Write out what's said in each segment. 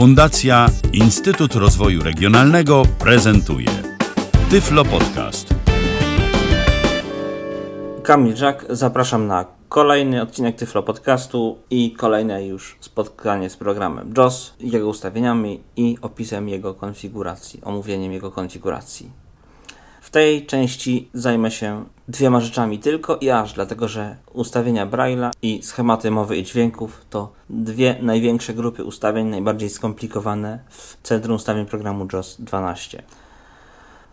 Fundacja Instytut Rozwoju Regionalnego prezentuje Tyflo Podcast. Kamil Żak, zapraszam na kolejny odcinek Tyflo Podcastu i kolejne już spotkanie z programem JOS, jego ustawieniami i opisem jego konfiguracji, omówieniem jego konfiguracji. W tej części zajmę się dwiema rzeczami tylko i aż, dlatego że ustawienia Braille'a i schematy mowy i dźwięków to dwie największe grupy ustawień, najbardziej skomplikowane w centrum ustawień programu JOS 12.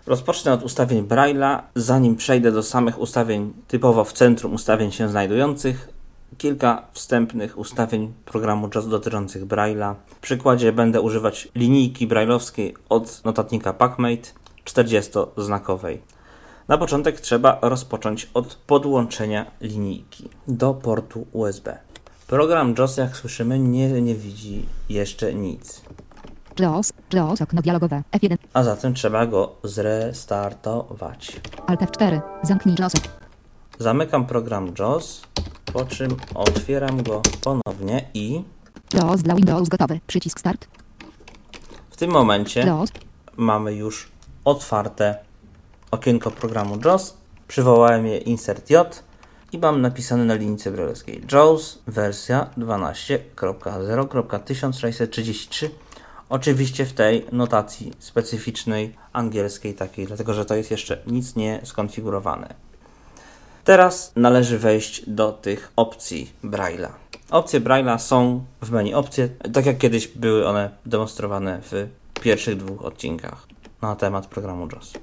Rozpocznę od ustawień Braille'a, zanim przejdę do samych ustawień typowo w centrum ustawień się znajdujących. Kilka wstępnych ustawień programu JOS dotyczących Braille'a. W przykładzie będę używać linijki brailleowskiej od notatnika PackMate 40-znakowej. Na początek trzeba rozpocząć od podłączenia linijki do portu USB. Program JOS, jak słyszymy, nie, nie widzi jeszcze nic. JAWS, JAWS, okno dialogowe, F1, A zatem trzeba go zrestartować. Alt F4, zamknij JAWS, Zamykam program JOS, po czym otwieram go ponownie i JAWS dla Windows gotowy, przycisk start, w tym momencie JAWS, mamy już otwarte okienko programu JOS. Przywołałem je Insert J i mam napisane na linijce brajlowskiej JAWS wersja 12.0.1633. Oczywiście w tej notacji specyficznej angielskiej takiej, dlatego że to jest jeszcze nic nie skonfigurowane. Teraz należy wejść do tych opcji Braille'a. Opcje Braille'a są w menu opcje, tak jak kiedyś były one demonstrowane w pierwszych dwóch odcinkach na temat programu JOS.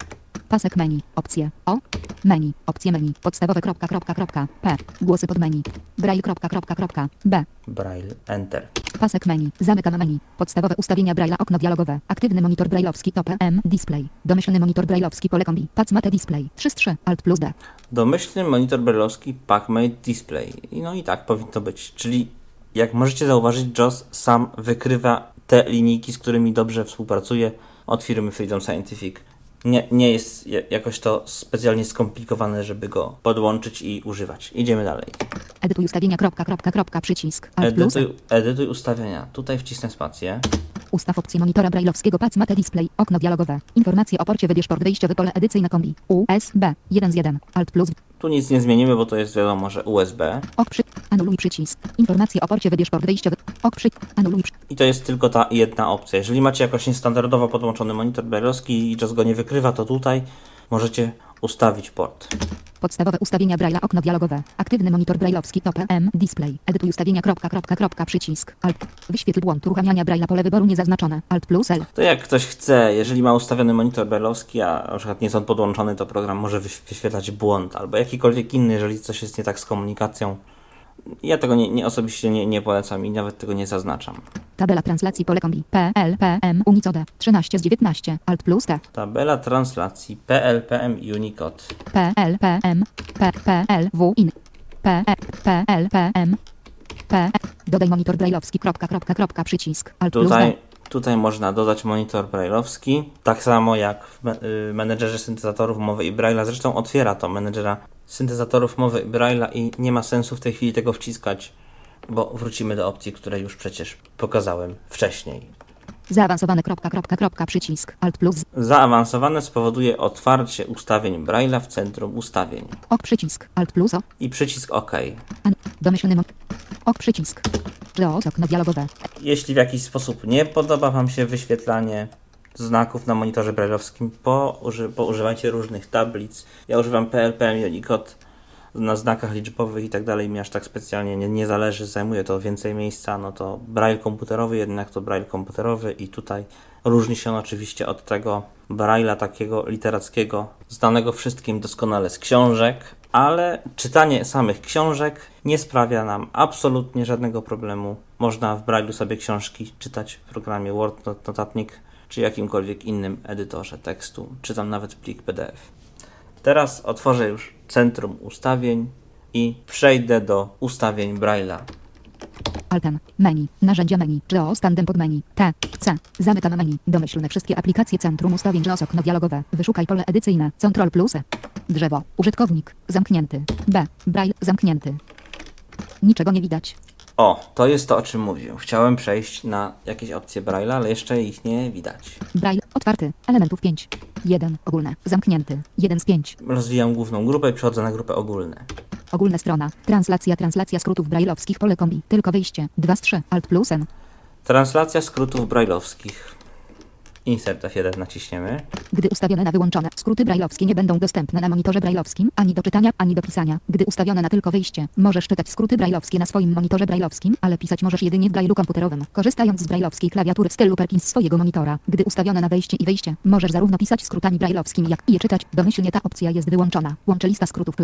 pasek menu, opcje, O, menu, opcje menu, podstawowe kropka, kropka, kropka, P, głosy pod menu, braille kropka, kropka, kropka, B, Braille Enter. pasek menu, zamykam menu, podstawowe ustawienia Braille'a, okno dialogowe, aktywny monitor brailleowski, top M, display, domyślny monitor brailleowski, pole kombi, pac mate display, 3 z 3, Alt plus D, Domyślny monitor brailleowski PackMate Display. I No i tak powinno być. Czyli jak możecie zauważyć, JOS sam wykrywa te linijki, z którymi dobrze współpracuje od firmy Freedom Scientific. Nie, nie jest ja- jakoś to specjalnie skomplikowane, żeby go podłączyć i używać. Idziemy dalej. edytuj ustawienia, kropka, kropka, kropka, przycisk, Alt Edytuj, edytuj ustawienia. Tutaj wcisnę spację. Ustaw opcję monitora brailleowskiego, pac mate display, okno dialogowe, informacje o porcie, wybierz port wyjściowy, pole edycyjne kombi, USB, 1 z 1, Alt plus, Tu nic nie zmienimy, bo to jest wiadomo, że USB. ok przy, anuluj przycisk, informacje o porcie, wybierz port wyjściowy, ok przy, anuluj przy, I to jest tylko ta jedna opcja. Jeżeli macie jakoś niestandardowo podłączony monitor brailleowski i JOS go nie wykrywa, to tutaj możecie ustawić port. Podstawowe ustawienia Braille'a okno dialogowe. Aktywny monitor brailleowski top M display. Edytuj ustawienia kropka, kropka, kropka, przycisk. Alt. Wyświetl błąd uruchamiania Braille'a pole wyboru niezaznaczone. Alt plus L. To jak ktoś chce, jeżeli ma ustawiony monitor brailleowski, a na przykład nie jest on podłączony, to program może wyś- wyświetlać błąd albo jakikolwiek inny, jeżeli coś jest nie tak z komunikacją. Ja tego nie, nie osobiście nie, nie polecam i nawet tego nie zaznaczam. Tabela translacji pole kombi. P, L, P, M, Unicode. 13 z 19. Alt plus T. Tabela translacji PLPM Unicode. P, L, P, M. P, P, L, W, in. P, E, P. P, E. Dodaj monitor brailleowski kropka, kropka, kropka, przycisk. Alt plus D. Tutaj, można dodać monitor brailleowski, tak samo jak w y, menedżerze syntezatorów mowy i braille'a. Zresztą otwiera to menedżera syntezatorów mowy i braille'a i nie ma sensu w tej chwili tego wciskać, bo wrócimy do opcji, które już przecież pokazałem wcześniej. Zaawansowane kropka, kropka, kropka, przycisk. Alt plus. Zaawansowane spowoduje otwarcie ustawień braille'a w centrum ustawień Ok przycisk. Alt plus O. i przycisk OK. An. Domyślny mon... Ok przycisk. JAWS okno dialogowe. Jeśli w jakiś sposób nie podoba Wam się wyświetlanie znaków na monitorze brailleowskim, pouży, poużywajcie różnych tablic. Ja używam PLPM Unicode na znakach liczbowych i tak dalej. Mi aż tak specjalnie nie, nie zależy, zajmuje to więcej miejsca. No to braille komputerowy, jednak to braille komputerowy i tutaj różni się on oczywiście od tego braille'a takiego literackiego, znanego wszystkim doskonale z książek, ale czytanie samych książek nie sprawia nam absolutnie żadnego problemu. Można w Braille'u sobie książki czytać w programie Word, not- Notatnik czy jakimkolwiek innym edytorze tekstu, czy tam nawet plik PDF. Teraz otworzę już centrum ustawień i przejdę do ustawień Braille'a. Altem. Menu. Narzędzia menu. JAWS tandem pod menu. T. C. Zamykam menu. Domyślne wszystkie aplikacje centrum ustawień JAWS okno dialogowe. Wyszukaj pole edycyjne. Ctrl plus. Drzewo. Użytkownik. Zamknięty. B. Braille. Zamknięty. Niczego nie widać. O, to jest to, o czym mówiłem. Chciałem przejść na jakieś opcje Braille'a, ale jeszcze ich nie widać. Braille. Otwarty. Elementów 5. 1. Ogólne. Zamknięty. 1 z 5. Rozwijam główną grupę i przechodzę na grupę ogólne. Ogólna strona. Translacja. Translacja skrótów brailleowskich. Pole kombi. Tylko wyjście. 2 z 3. Alt plus N. Translacja skrótów brailleowskich. Insert F1 naciśniemy. Gdy ustawione na wyłączone, skróty brailleowskie nie będą dostępne na monitorze brailleowskim, ani do czytania, ani do pisania. Gdy ustawione na tylko wyjście, możesz czytać skróty brailleowskie na swoim monitorze brailleowskim, ale pisać możesz jedynie w braille'u komputerowym, korzystając z brailleowskiej klawiatury w stylu Perkins swojego monitora. Gdy ustawione na wejście i wyjście, możesz zarówno pisać skrótami brailleowskimi, jak i je czytać. Domyślnie ta opcja jest wyłączona. Łączy lista skrótów.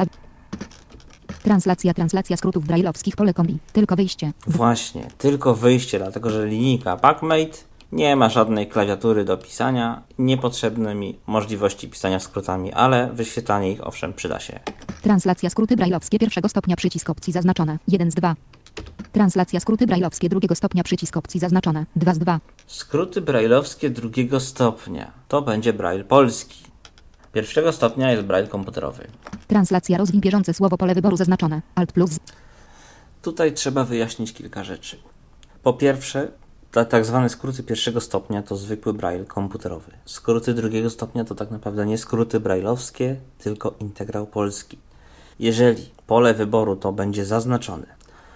Translacja, translacja skrótów brailleowskich, pole kombi. Tylko wyjście. Właśnie, tylko wyjście, dlatego że linijka PackMate nie ma żadnej klawiatury do pisania, niepotrzebne mi możliwości pisania skrótami, ale wyświetlanie ich owszem przyda się. Translacja skróty brailleowskie pierwszego stopnia przycisk opcji zaznaczone. 1 z 2. Translacja skróty brailleowskie drugiego stopnia przycisk opcji zaznaczone. 2 z 2. Skróty brailleowskie drugiego stopnia to będzie braille polski. Pierwszego stopnia jest braille komputerowy. Translacja rozwin bieżące słowo pole wyboru zaznaczone. Alt plus. Tutaj trzeba wyjaśnić kilka rzeczy. Po pierwsze, ta, tak zwane skróty pierwszego stopnia to zwykły braille komputerowy. Skróty drugiego stopnia to tak naprawdę nie skróty brailleowskie, tylko integrał polski. Jeżeli pole wyboru to będzie zaznaczone,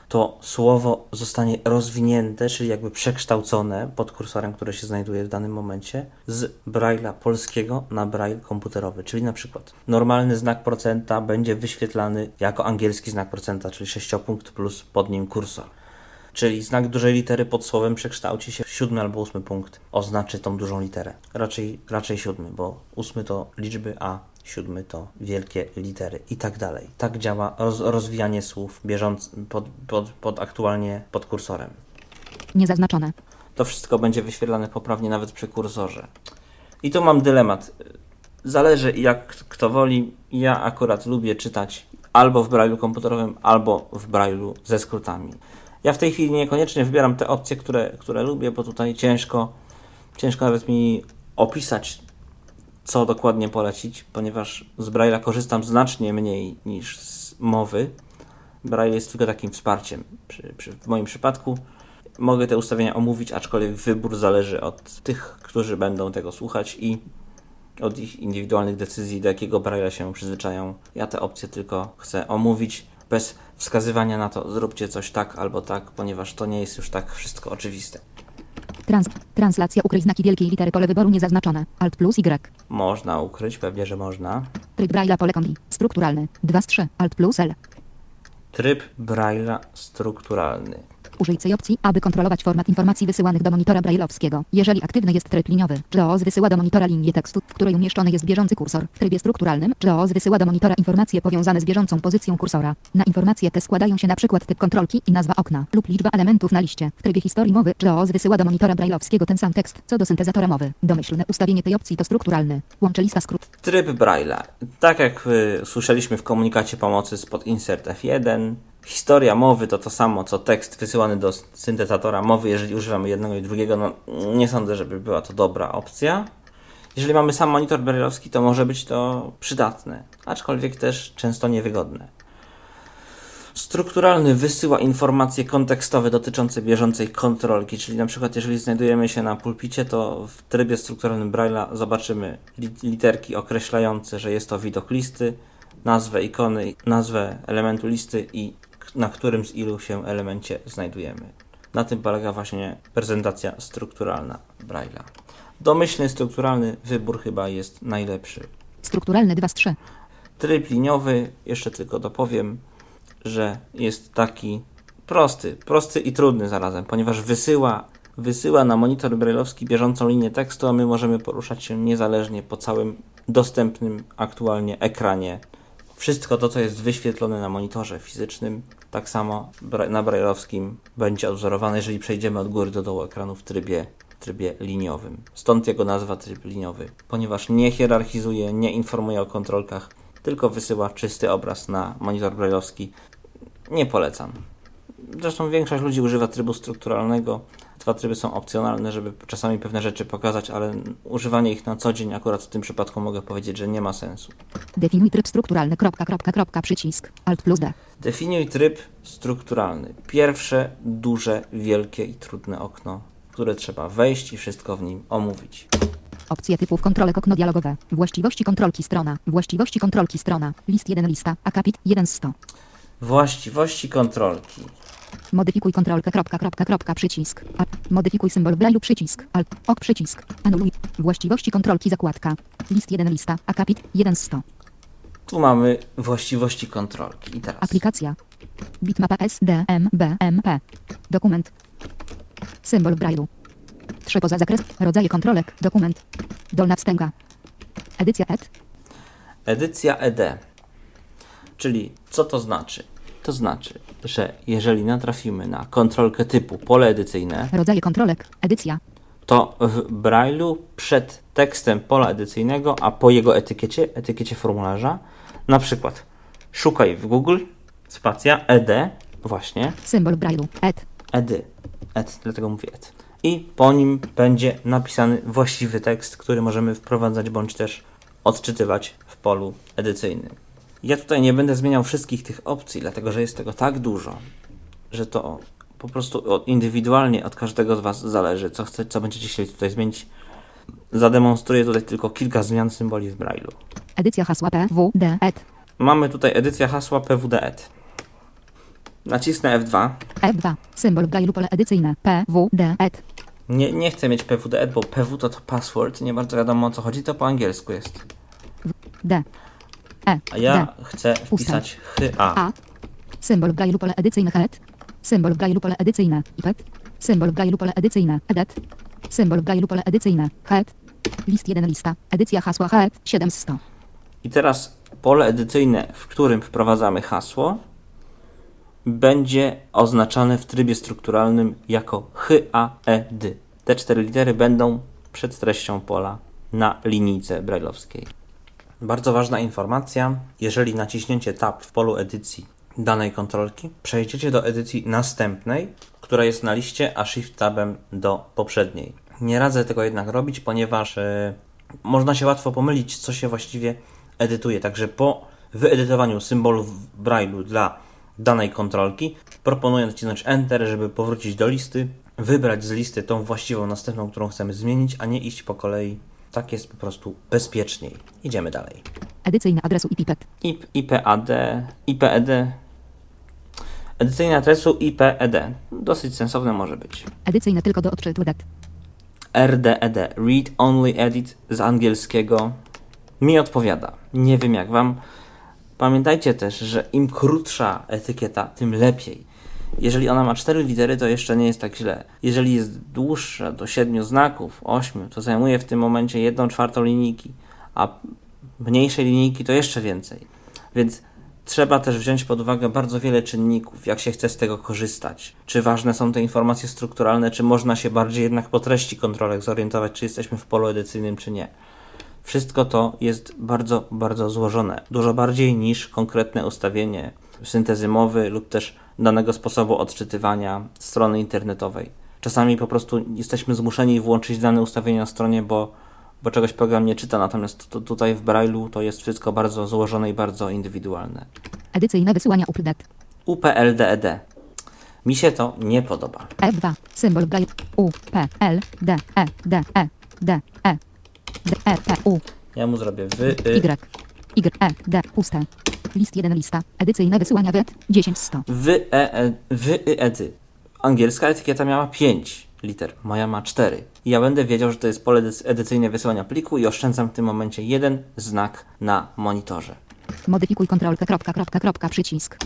to słowo zostanie rozwinięte, czyli jakby przekształcone pod kursorem, który się znajduje w danym momencie, z braille'a polskiego na braille komputerowy. Czyli na przykład normalny znak procenta będzie wyświetlany jako angielski znak procenta, czyli sześciopunkt plus pod nim kursor. Czyli znak dużej litery pod słowem przekształci się w siódmy albo ósmy punkt. Oznaczy tą dużą literę. Raczej, raczej siódmy, bo ósmy to liczby, a siódmy to wielkie litery i tak dalej. Tak działa roz, rozwijanie słów bieżąc pod, pod, pod aktualnie pod kursorem. Niezaznaczone. To wszystko będzie wyświetlane poprawnie nawet przy kursorze. I tu mam dylemat. Zależy jak kto woli. Ja akurat lubię czytać albo w braille'u komputerowym, albo w braille'u ze skrótami. Ja w tej chwili niekoniecznie wybieram te opcje, które, które lubię, bo tutaj ciężko, ciężko nawet mi opisać, co dokładnie polecić, ponieważ z Braille'a korzystam znacznie mniej niż z mowy. Braille jest tylko takim wsparciem. Przy, przy, w moim przypadku mogę te ustawienia omówić, aczkolwiek wybór zależy od tych, którzy będą tego słuchać i od ich indywidualnych decyzji, do jakiego Braille'a się przyzwyczają. Ja te opcje tylko chcę omówić bez wskazywania na to, zróbcie coś tak albo tak, ponieważ to nie jest już tak wszystko oczywiste. Trans, translacja ukryj znaki wielkiej litery pole wyboru niezaznaczone. Alt plus Y. Można ukryć, pewnie, że można. Tryb Braille'a pole kombi. Strukturalny. 2 z 3. Alt plus L. Tryb Braille'a strukturalny. Użyj tej opcji, aby kontrolować format informacji wysyłanych do monitora brailleowskiego. Jeżeli aktywny jest tryb liniowy, JAWS wysyła do monitora linię tekstu, w której umieszczony jest bieżący kursor. W trybie strukturalnym, JAWS wysyła do monitora informacje powiązane z bieżącą pozycją kursora. Na informacje te składają się przykład typ kontrolki i nazwa okna lub liczba elementów na liście. W trybie historii mowy, JAWS wysyła do monitora brailleowskiego ten sam tekst, co do syntezatora mowy. Domyślne ustawienie tej opcji to strukturalny. Łączy lista skrót. Tryb Braille'a. Tak jak y, słyszeliśmy w komunikacie pomocy spod insert F1, Historia mowy to to samo, co tekst wysyłany do syntezatora mowy, jeżeli używamy jednego i drugiego, no nie sądzę, żeby była to dobra opcja. Jeżeli mamy sam monitor brailleowski, to może być to przydatne, aczkolwiek też często niewygodne. Strukturalny wysyła informacje kontekstowe dotyczące bieżącej kontrolki, czyli na przykład jeżeli znajdujemy się na pulpicie, to w trybie strukturalnym Braille'a zobaczymy literki określające, że jest to widok listy, nazwę ikony, nazwę elementu listy i na którym z ilu się elemencie znajdujemy. Na tym polega właśnie prezentacja strukturalna Braille'a. Domyślny strukturalny wybór chyba jest najlepszy. Strukturalny 2 z 3. Tryb liniowy, jeszcze tylko dopowiem, że jest taki prosty, prosty i trudny zarazem, ponieważ wysyła, wysyła na monitor brailleowski bieżącą linię tekstu, a my możemy poruszać się niezależnie po całym dostępnym aktualnie ekranie wszystko to, co jest wyświetlone na monitorze fizycznym, tak samo na brailleowskim będzie odwzorowane, jeżeli przejdziemy od góry do dołu ekranu w trybie, trybie liniowym. Stąd jego nazwa tryb liniowy, ponieważ nie hierarchizuje, nie informuje o kontrolkach, tylko wysyła czysty obraz na monitor brailleowski. Nie polecam. Zresztą większość ludzi używa trybu strukturalnego. Dwa tryby są opcjonalne, żeby czasami pewne rzeczy pokazać, ale używanie ich na co dzień akurat w tym przypadku mogę powiedzieć, że nie ma sensu. Definiuj tryb strukturalny. Kropka, kropka, kropka, przycisk. Alt plus D. Definiuj tryb strukturalny. Pierwsze, duże, wielkie i trudne okno, w które trzeba wejść i wszystko w nim omówić. Opcje typów kontrolek okno dialogowe. Właściwości kontrolki strona. Właściwości kontrolki strona. List 1 lista. Akapit 1 z 100. Właściwości kontrolki. Modyfikuj kontrolkę. Kropka, kropka, kropka, przycisk. A, modyfikuj symbol Braille'u przycisk. Alt. Ok przycisk. Anuluj. Właściwości kontrolki zakładka. List 1 lista. Akapit 1 z 100. Tu mamy właściwości kontrolki. I teraz Aplikacja. Bitmapa SDMBMP. Dokument. Symbol Braille'u. Trzy poza zakres. Rodzaje kontrolek. Dokument. Dolna wstęga. Edycja ED. edycja ED. Czyli co to znaczy? To znaczy, że jeżeli natrafimy na kontrolkę typu pole edycyjne, Rodzaje kontrolek. Edycja. to w Braille'u przed tekstem pola edycyjnego, a po jego etykiecie, etykiecie formularza, na przykład szukaj w Google, spacja ED, właśnie, Symbol Braille'u. ED. edy, ed, dlatego mówię ed. I po nim będzie napisany właściwy tekst, który możemy wprowadzać bądź też odczytywać w polu edycyjnym. Ja tutaj nie będę zmieniał wszystkich tych opcji, dlatego że jest tego tak dużo, że to po prostu indywidualnie od każdego z Was zależy, co, chce, co będziecie chcieli tutaj zmienić. Zademonstruję tutaj tylko kilka zmian symboli w Braille'u. Edycja hasła PWD. ED. Mamy tutaj edycja hasła PWDED. Nacisnę F2. E2. Symbol Braille'u pole edycyjne. PWD. ED. Nie, nie chcę mieć PWDED, bo PW to, to password, nie bardzo wiadomo o co chodzi, to po angielsku jest. D. E. A ja D. chcę wpisać HA. A. Symbol Braille'u pole edycyjne HED. Symbol Braille'u pole edycyjne IPET. Symbol Braille'u pole edycyjne EDET. Symbol Braille'u pole edycyjne HED. List 1 lista. Edycja hasła HED 7 z 100. I teraz pole edycyjne, w którym wprowadzamy hasło, będzie oznaczane w trybie strukturalnym jako HAED. Te cztery litery będą przed treścią pola na linijce brajlowskiej. Bardzo ważna informacja, jeżeli naciśnięcie Tab w polu edycji danej kontrolki, przejdziecie do edycji następnej, która jest na liście, a Shift Tabem do poprzedniej. Nie radzę tego jednak robić, ponieważ e, można się łatwo pomylić, co się właściwie edytuje. Także po wyedytowaniu symbolów w Braille'u dla danej kontrolki, proponuję nacisnąć Enter, żeby powrócić do listy, wybrać z listy tą właściwą następną, którą chcemy zmienić, a nie iść po kolei. Tak jest po prostu bezpieczniej. Idziemy dalej. Edycyjne adresu IPIPET. IP, IPAD, IPED, edycyjne adresu IPED. Dosyć sensowne może być. Edycyjne tylko do odczytu DET. RDED, Read Only Edit z angielskiego, mi odpowiada. Nie wiem jak wam. Pamiętajcie też, że im krótsza etykieta, tym lepiej. Jeżeli ona ma 4 litery, to jeszcze nie jest tak źle. Jeżeli jest dłuższa, do 7 znaków, 8, to zajmuje w tym momencie 1 czwartą linijki, a mniejszej linijki to jeszcze więcej. Więc trzeba też wziąć pod uwagę bardzo wiele czynników, jak się chce z tego korzystać. Czy ważne są te informacje strukturalne, czy można się bardziej jednak po treści kontrolek zorientować, czy jesteśmy w polu edycyjnym, czy nie. Wszystko to jest bardzo, bardzo złożone. Dużo bardziej niż konkretne ustawienie syntezy mowy lub też danego sposobu odczytywania strony internetowej. Czasami po prostu jesteśmy zmuszeni włączyć dane ustawienie na stronie, bo, bo czegoś program nie czyta, natomiast tu, tutaj w Braille'u to jest wszystko bardzo złożone i bardzo indywidualne. Edycyjne wysyłania UPDET. UPLDED. E Mi się to nie podoba. E2. Symbol Braille. U. P. L. D. E. D. E. D. E. D. E. P. U. Ja mu zrobię wy, y, Y. Y. E. D. Puste. List 1 lista. Edycyjne wysyłania WET 10 z 100. wy, e, e, wy, y, edy. Angielska etykieta miała 5 liter, moja ma 4. I ja będę wiedział, że to jest pole edyc- edycyjne wysyłania pliku i oszczędzam w tym momencie jeden znak na monitorze. Modyfikuj kontrolkę. Kropka, kropka, kropka, przycisk.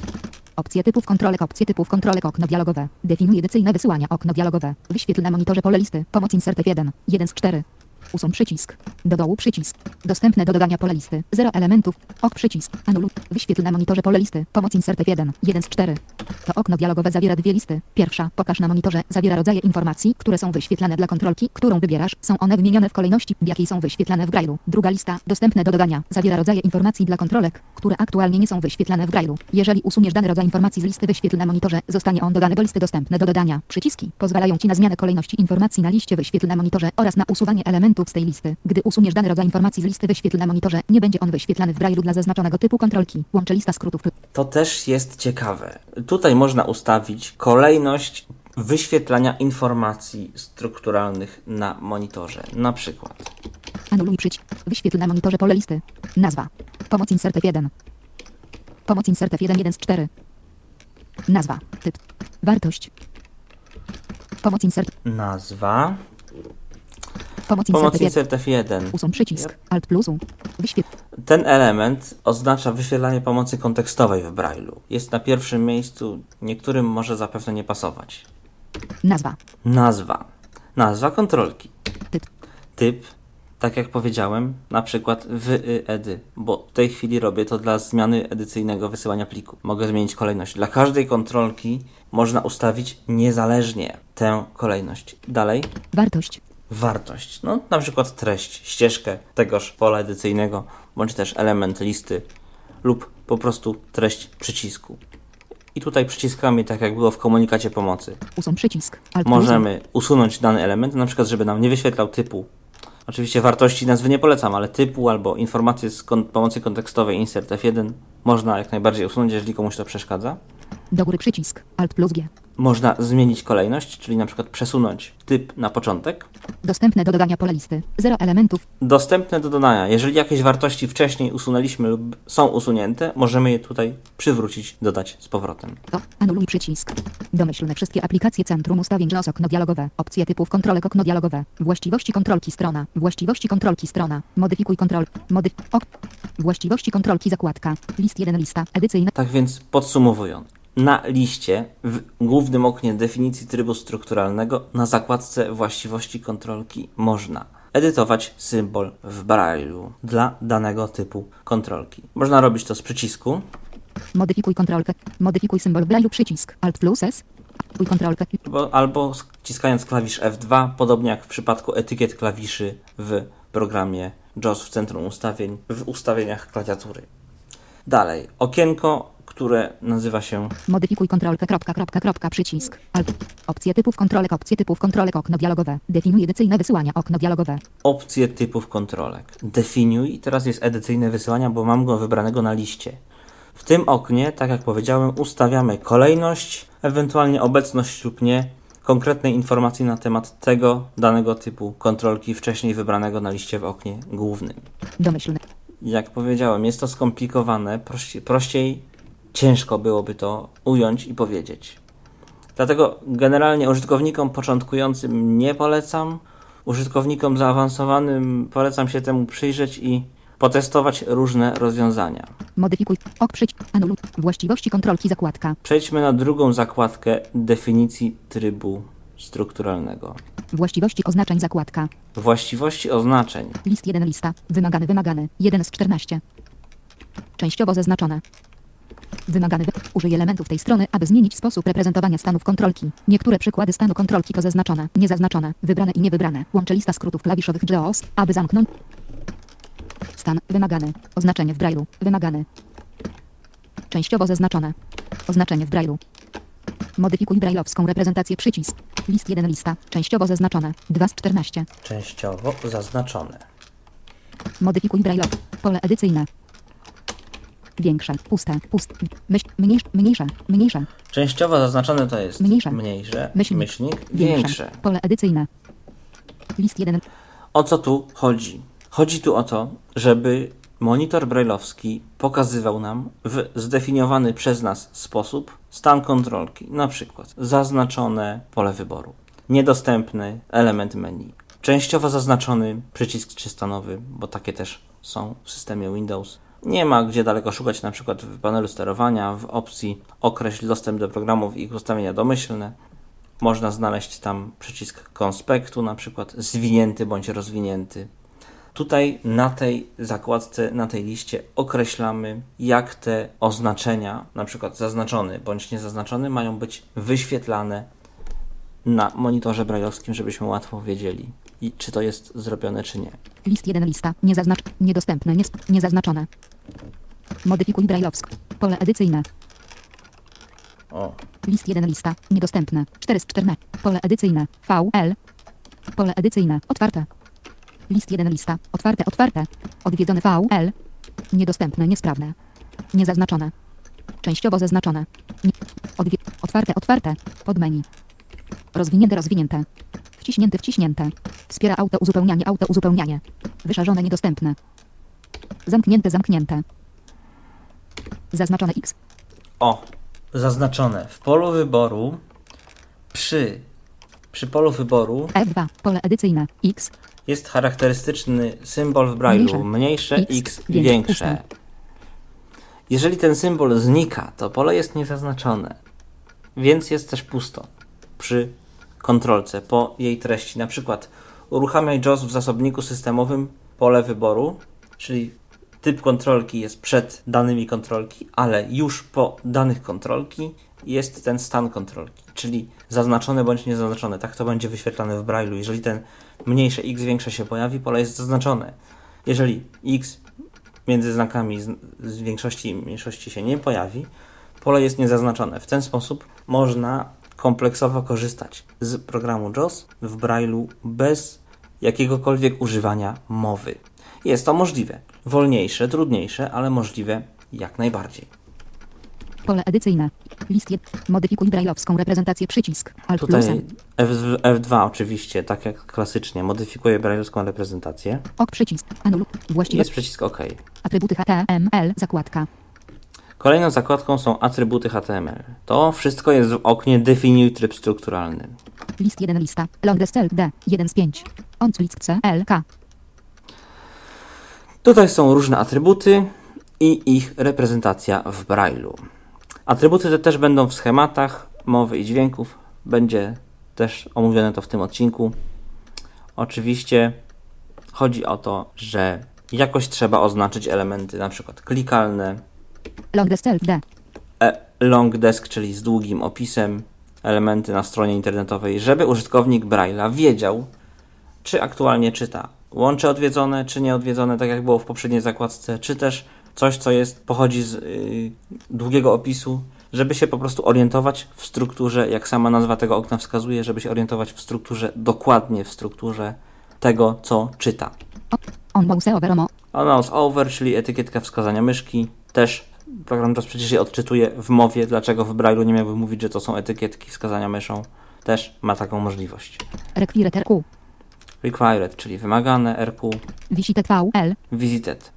Opcje typów kontrolek. Opcje typów kontrolek. Okno dialogowe. Definiuj edycyjne wysyłania. Okno dialogowe. Wyświetl na monitorze pole listy. Pomoc insert F1. 1 z 4. Usuń przycisk. Do dołu przycisk. Dostępne do dodania pole listy. 0 elementów. Ok przycisk. Anuluj. Wyświetl na monitorze pole listy. Pomoc insert F1. 1 z 4. To okno dialogowe zawiera dwie listy. Pierwsza, pokaż na monitorze, zawiera rodzaje informacji, które są wyświetlane dla kontrolki, którą wybierasz. Są one wymienione w kolejności, w jakiej są wyświetlane w Grailu. Druga lista, dostępne do dodania, zawiera rodzaje informacji dla kontrolek, które aktualnie nie są wyświetlane w Grailu. Jeżeli usuniesz dany rodzaj informacji z listy wyświetl na monitorze, zostanie on dodany do listy dostępne do dodania. Przyciski pozwalają Ci na zmianę kolejności informacji na liście wyświetl na monitorze oraz na usuwanie elementów z tej listy. Gdy usuniesz dany rodzaj informacji z listy wyświetl na monitorze, nie będzie on wyświetlany w Grailu dla zaznaczonego typu kontrolki. Łączę lista skrótów. To też jest ciekawe. Tutaj można ustawić kolejność wyświetlania informacji strukturalnych na monitorze. Na przykład Anuluj przycisk. Wyświetl na monitorze pole listy. Nazwa. Pomoc insert F1. Pomoc insert F1 1 z 4. Nazwa. Typ. Wartość. Pomoc insert. nazwa, Pomoc pomoc F1. insert F1. Usuń przycisk. Alt plus U. Wyświetl. Ten element oznacza wyświetlanie pomocy kontekstowej w Braille'u. Jest na pierwszym miejscu, niektórym może zapewne nie pasować. Nazwa. Nazwa. Nazwa kontrolki. Typ. Typ, tak jak powiedziałem, na przykład wyedy, bo w tej chwili robię to dla zmiany edycyjnego wysyłania pliku. Mogę zmienić kolejność. Dla każdej kontrolki można ustawić niezależnie tę kolejność. Dalej, Wartość. Wartość. No, na przykład treść, ścieżkę tegoż pola edycyjnego, bądź też element listy lub po prostu treść przycisku. I tutaj przyciskami, tak jak było w komunikacie pomocy, Usuń przycisk. Alt możemy usunąć dany element, na przykład, żeby nam nie wyświetlał typu. Oczywiście wartości nazwy nie polecam, ale typu albo informacje z kon- pomocy kontekstowej insert F1 można jak najbardziej usunąć, jeżeli komuś to przeszkadza. Do góry przycisk. Alt plus G. Można zmienić kolejność, czyli na przykład przesunąć typ na początek. Dostępne do dodania pole listy. 0 elementów. Dostępne do dodania. Jeżeli jakieś wartości wcześniej usunęliśmy lub są usunięte, możemy je tutaj przywrócić, dodać z powrotem. To. Anuluj przycisk. Domyślne wszystkie aplikacje Centrum Ustawień JAWS okno dialogowe. Opcje typów kontrolek okno dialogowe. Właściwości kontrolki strona. Właściwości kontrolki strona. Modyfikuj kontrol. Modyf... Ok. Właściwości kontrolki zakładka. List 1 lista. Edycyjna. Tak więc podsumowując, na liście w głównym oknie definicji trybu strukturalnego na zakładce właściwości kontrolki można edytować symbol w Braille'u dla danego typu kontrolki. Można robić to z przycisku, Modyfikuj kontrolkę. Modyfikuj symbol w Braille'u przycisk. Alt plus S. Kontrolkę. albo, albo wciskając klawisz F2, podobnie jak w przypadku etykiet klawiszy w programie JAWS w centrum ustawień, w ustawieniach klawiatury. Dalej, okienko, które nazywa się Modyfikuj kontrolkę. Kropka, kropka, kropka, przycisk. Alt. Opcje typów kontrolek. Opcje typów kontrolek. Okno dialogowe. Definiuj edycyjne wysyłania. Okno dialogowe. opcje typów kontrolek. Definiuj teraz jest edycyjne wysyłania, bo mam go wybranego na liście. W tym oknie, tak jak powiedziałem, ustawiamy kolejność, ewentualnie obecność lub nie konkretnej informacji na temat tego danego typu kontrolki wcześniej wybranego na liście w oknie głównym. Domyślne. Jak powiedziałem, jest to skomplikowane, prościej, prościej ciężko byłoby to ująć i powiedzieć. Dlatego generalnie użytkownikom początkującym nie polecam. Użytkownikom zaawansowanym polecam się temu przyjrzeć i potestować różne rozwiązania. Modyfikuj. Ok przycisk. Anuluj. Właściwości kontrolki zakładka. Przejdźmy na drugą zakładkę definicji trybu strukturalnego. Właściwości oznaczeń zakładka. Właściwości oznaczeń. List 1 lista. Wymagany, wymagany. 1 z 14. Częściowo zaznaczone. Wymagany. wy- Użyj elementów tej strony, aby zmienić sposób reprezentowania stanów kontrolki. Niektóre przykłady stanu kontrolki to zaznaczone, niezaznaczone, wybrane i niewybrane. Łączę lista skrótów klawiszowych JAWS, aby zamknąć. Stan wymagany. Oznaczenie w Braille'u. Wymagany. Częściowo zaznaczone. Oznaczenie w Braille'u. Modyfikuj braille'owską reprezentację przycisk. List 1 lista. Częściowo zaznaczone. 2 z 14. Częściowo zaznaczone. Modyfikuj braille'owe. Pole edycyjne. Większe, puste, puste, myśl, mniejsze, mniejsze, mniejsze, Częściowo zaznaczone to jest Mniejsze. mniejsze Myślnik. myślnik większe. Pole edycyjne. List 1. O co tu chodzi? Chodzi tu o to, żeby monitor brailleowski pokazywał nam w zdefiniowany przez nas sposób stan kontrolki, na przykład zaznaczone pole wyboru, niedostępny element menu, częściowo zaznaczony przycisk trzystanowy, bo takie też są w systemie Windows. Nie ma gdzie daleko szukać, na przykład w panelu sterowania, w opcji określ dostęp do programów i ich ustawienia domyślne można znaleźć tam przycisk konspektu, na przykład zwinięty bądź rozwinięty. Tutaj na tej zakładce, na tej liście określamy, jak te oznaczenia, na przykład zaznaczony bądź niezaznaczony, mają być wyświetlane na monitorze brajlowskim, żebyśmy łatwo wiedzieli, i czy to jest zrobione, czy nie. List 1 lista. Niezaznacz. Niedostępne. Nie, niezaznaczone. Modyfikuj brajlowsk. Pole edycyjne. O, List 1 lista. Niedostępne. 4 z 14. Pole edycyjne. VL. Pole edycyjne. Otwarte. List 1 lista. Otwarte. Otwarte. Odwiedzone VL. Niedostępne. Niesprawne. Niezaznaczone. Częściowo zaznaczone. Nie. Odwie- otwarte. Otwarte. Podmenu. Rozwinięte. Rozwinięte. Wciśnięte. Wciśnięte. Wspiera auto uzupełnianie. Auto uzupełnianie. Wyszarzone. Niedostępne. Zamknięte. Zamknięte. Zaznaczone X. o, zaznaczone w polu wyboru przy, przy polu wyboru F2. Pole edycyjne. X. jest charakterystyczny symbol w Braille'u. Mniejsze, X, X, większe. Jeżeli ten symbol znika, to pole jest niezaznaczone, więc jest też pusto przy kontrolce po jej treści. Na przykład uruchamiaj JOS w zasobniku systemowym pole wyboru, czyli typ kontrolki jest przed danymi kontrolki, ale już po danych kontrolki jest ten stan kontrolki, czyli zaznaczone bądź niezaznaczone. Tak to będzie wyświetlane w Braille'u. Jeżeli ten mniejsze x większe się pojawi, pole jest zaznaczone. Jeżeli x między znakami z, większości i mniejszości się nie pojawi, pole jest niezaznaczone. W ten sposób można kompleksowo korzystać z programu JOS w Braille'u bez jakiegokolwiek używania mowy. Jest to możliwe. Wolniejsze, trudniejsze, ale możliwe jak najbardziej. Pole edycyjne. List 1. Modyfikuj brajlowską reprezentację przycisk. Alt Tutaj. F, F2 oczywiście, tak jak klasycznie, modyfikuje braille'owską reprezentację. Ok przycisk. Anul. Właściwe Jest przycisk OK. atrybuty HTML. Zakładka. Kolejną zakładką są atrybuty HTML. To wszystko jest w oknie Definiuj tryb strukturalny. List 1 lista. Long cell D. 1 z 5. Onc list C. L. K. Tutaj są różne atrybuty i ich reprezentacja w Braille'u. Atrybuty te też będą w schematach mowy i dźwięków. Będzie też omówione to w tym odcinku. Oczywiście chodzi o to, że jakoś trzeba oznaczyć elementy na przykład klikalne, Long cell D. e, long desk, czyli z długim opisem, elementy na stronie internetowej, żeby użytkownik Braille'a wiedział, czy aktualnie czyta łącze odwiedzone, czy nieodwiedzone, tak jak było w poprzedniej zakładce, czy też coś, co jest, pochodzi z y, długiego opisu, żeby się po prostu orientować w strukturze, jak sama nazwa tego okna wskazuje, żeby się orientować w strukturze, dokładnie w strukturze tego, co czyta. On. Mouse over, czyli etykietka wskazania myszki. Też program JOS przecież je odczytuje w mowie, dlaczego w Braille'u nie miałby mówić, że to są etykietki wskazania myszą. Też ma taką możliwość. Required RQ. Required, czyli wymagane, RQ, Visited VL. visited.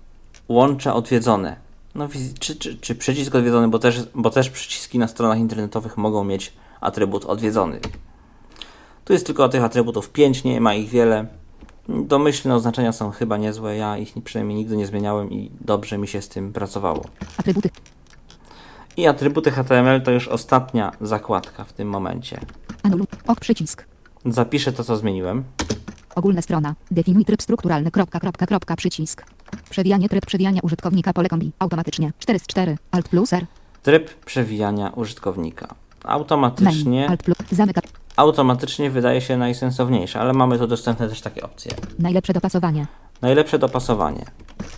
Łącze odwiedzone. No, czy, czy, czy przycisk odwiedzony, bo też, bo też przyciski na stronach internetowych mogą mieć atrybut odwiedzony. Tu jest tylko tych atrybutów 5, nie ma ich wiele. Domyślne oznaczenia są chyba niezłe, ja ich przynajmniej nigdy nie zmieniałem i dobrze mi się z tym pracowało. Atrybuty. I atrybuty HTML to już ostatnia zakładka w tym momencie. Anul. Ok przycisk. Zapiszę to, co zmieniłem. Ogólna strona. Definiuj tryb strukturalny. Kropka, kropka, kropka, przycisk. Przewijanie tryb przewijania użytkownika pole kombi. Automatycznie. 4 z 4. Alt plus R. Tryb przewijania użytkownika. Main. Automatycznie, Alt plus. Zamyka. Automatycznie wydaje się najsensowniejsze, ale mamy tu dostępne też takie opcje. Najlepsze dopasowanie. Najlepsze dopasowanie.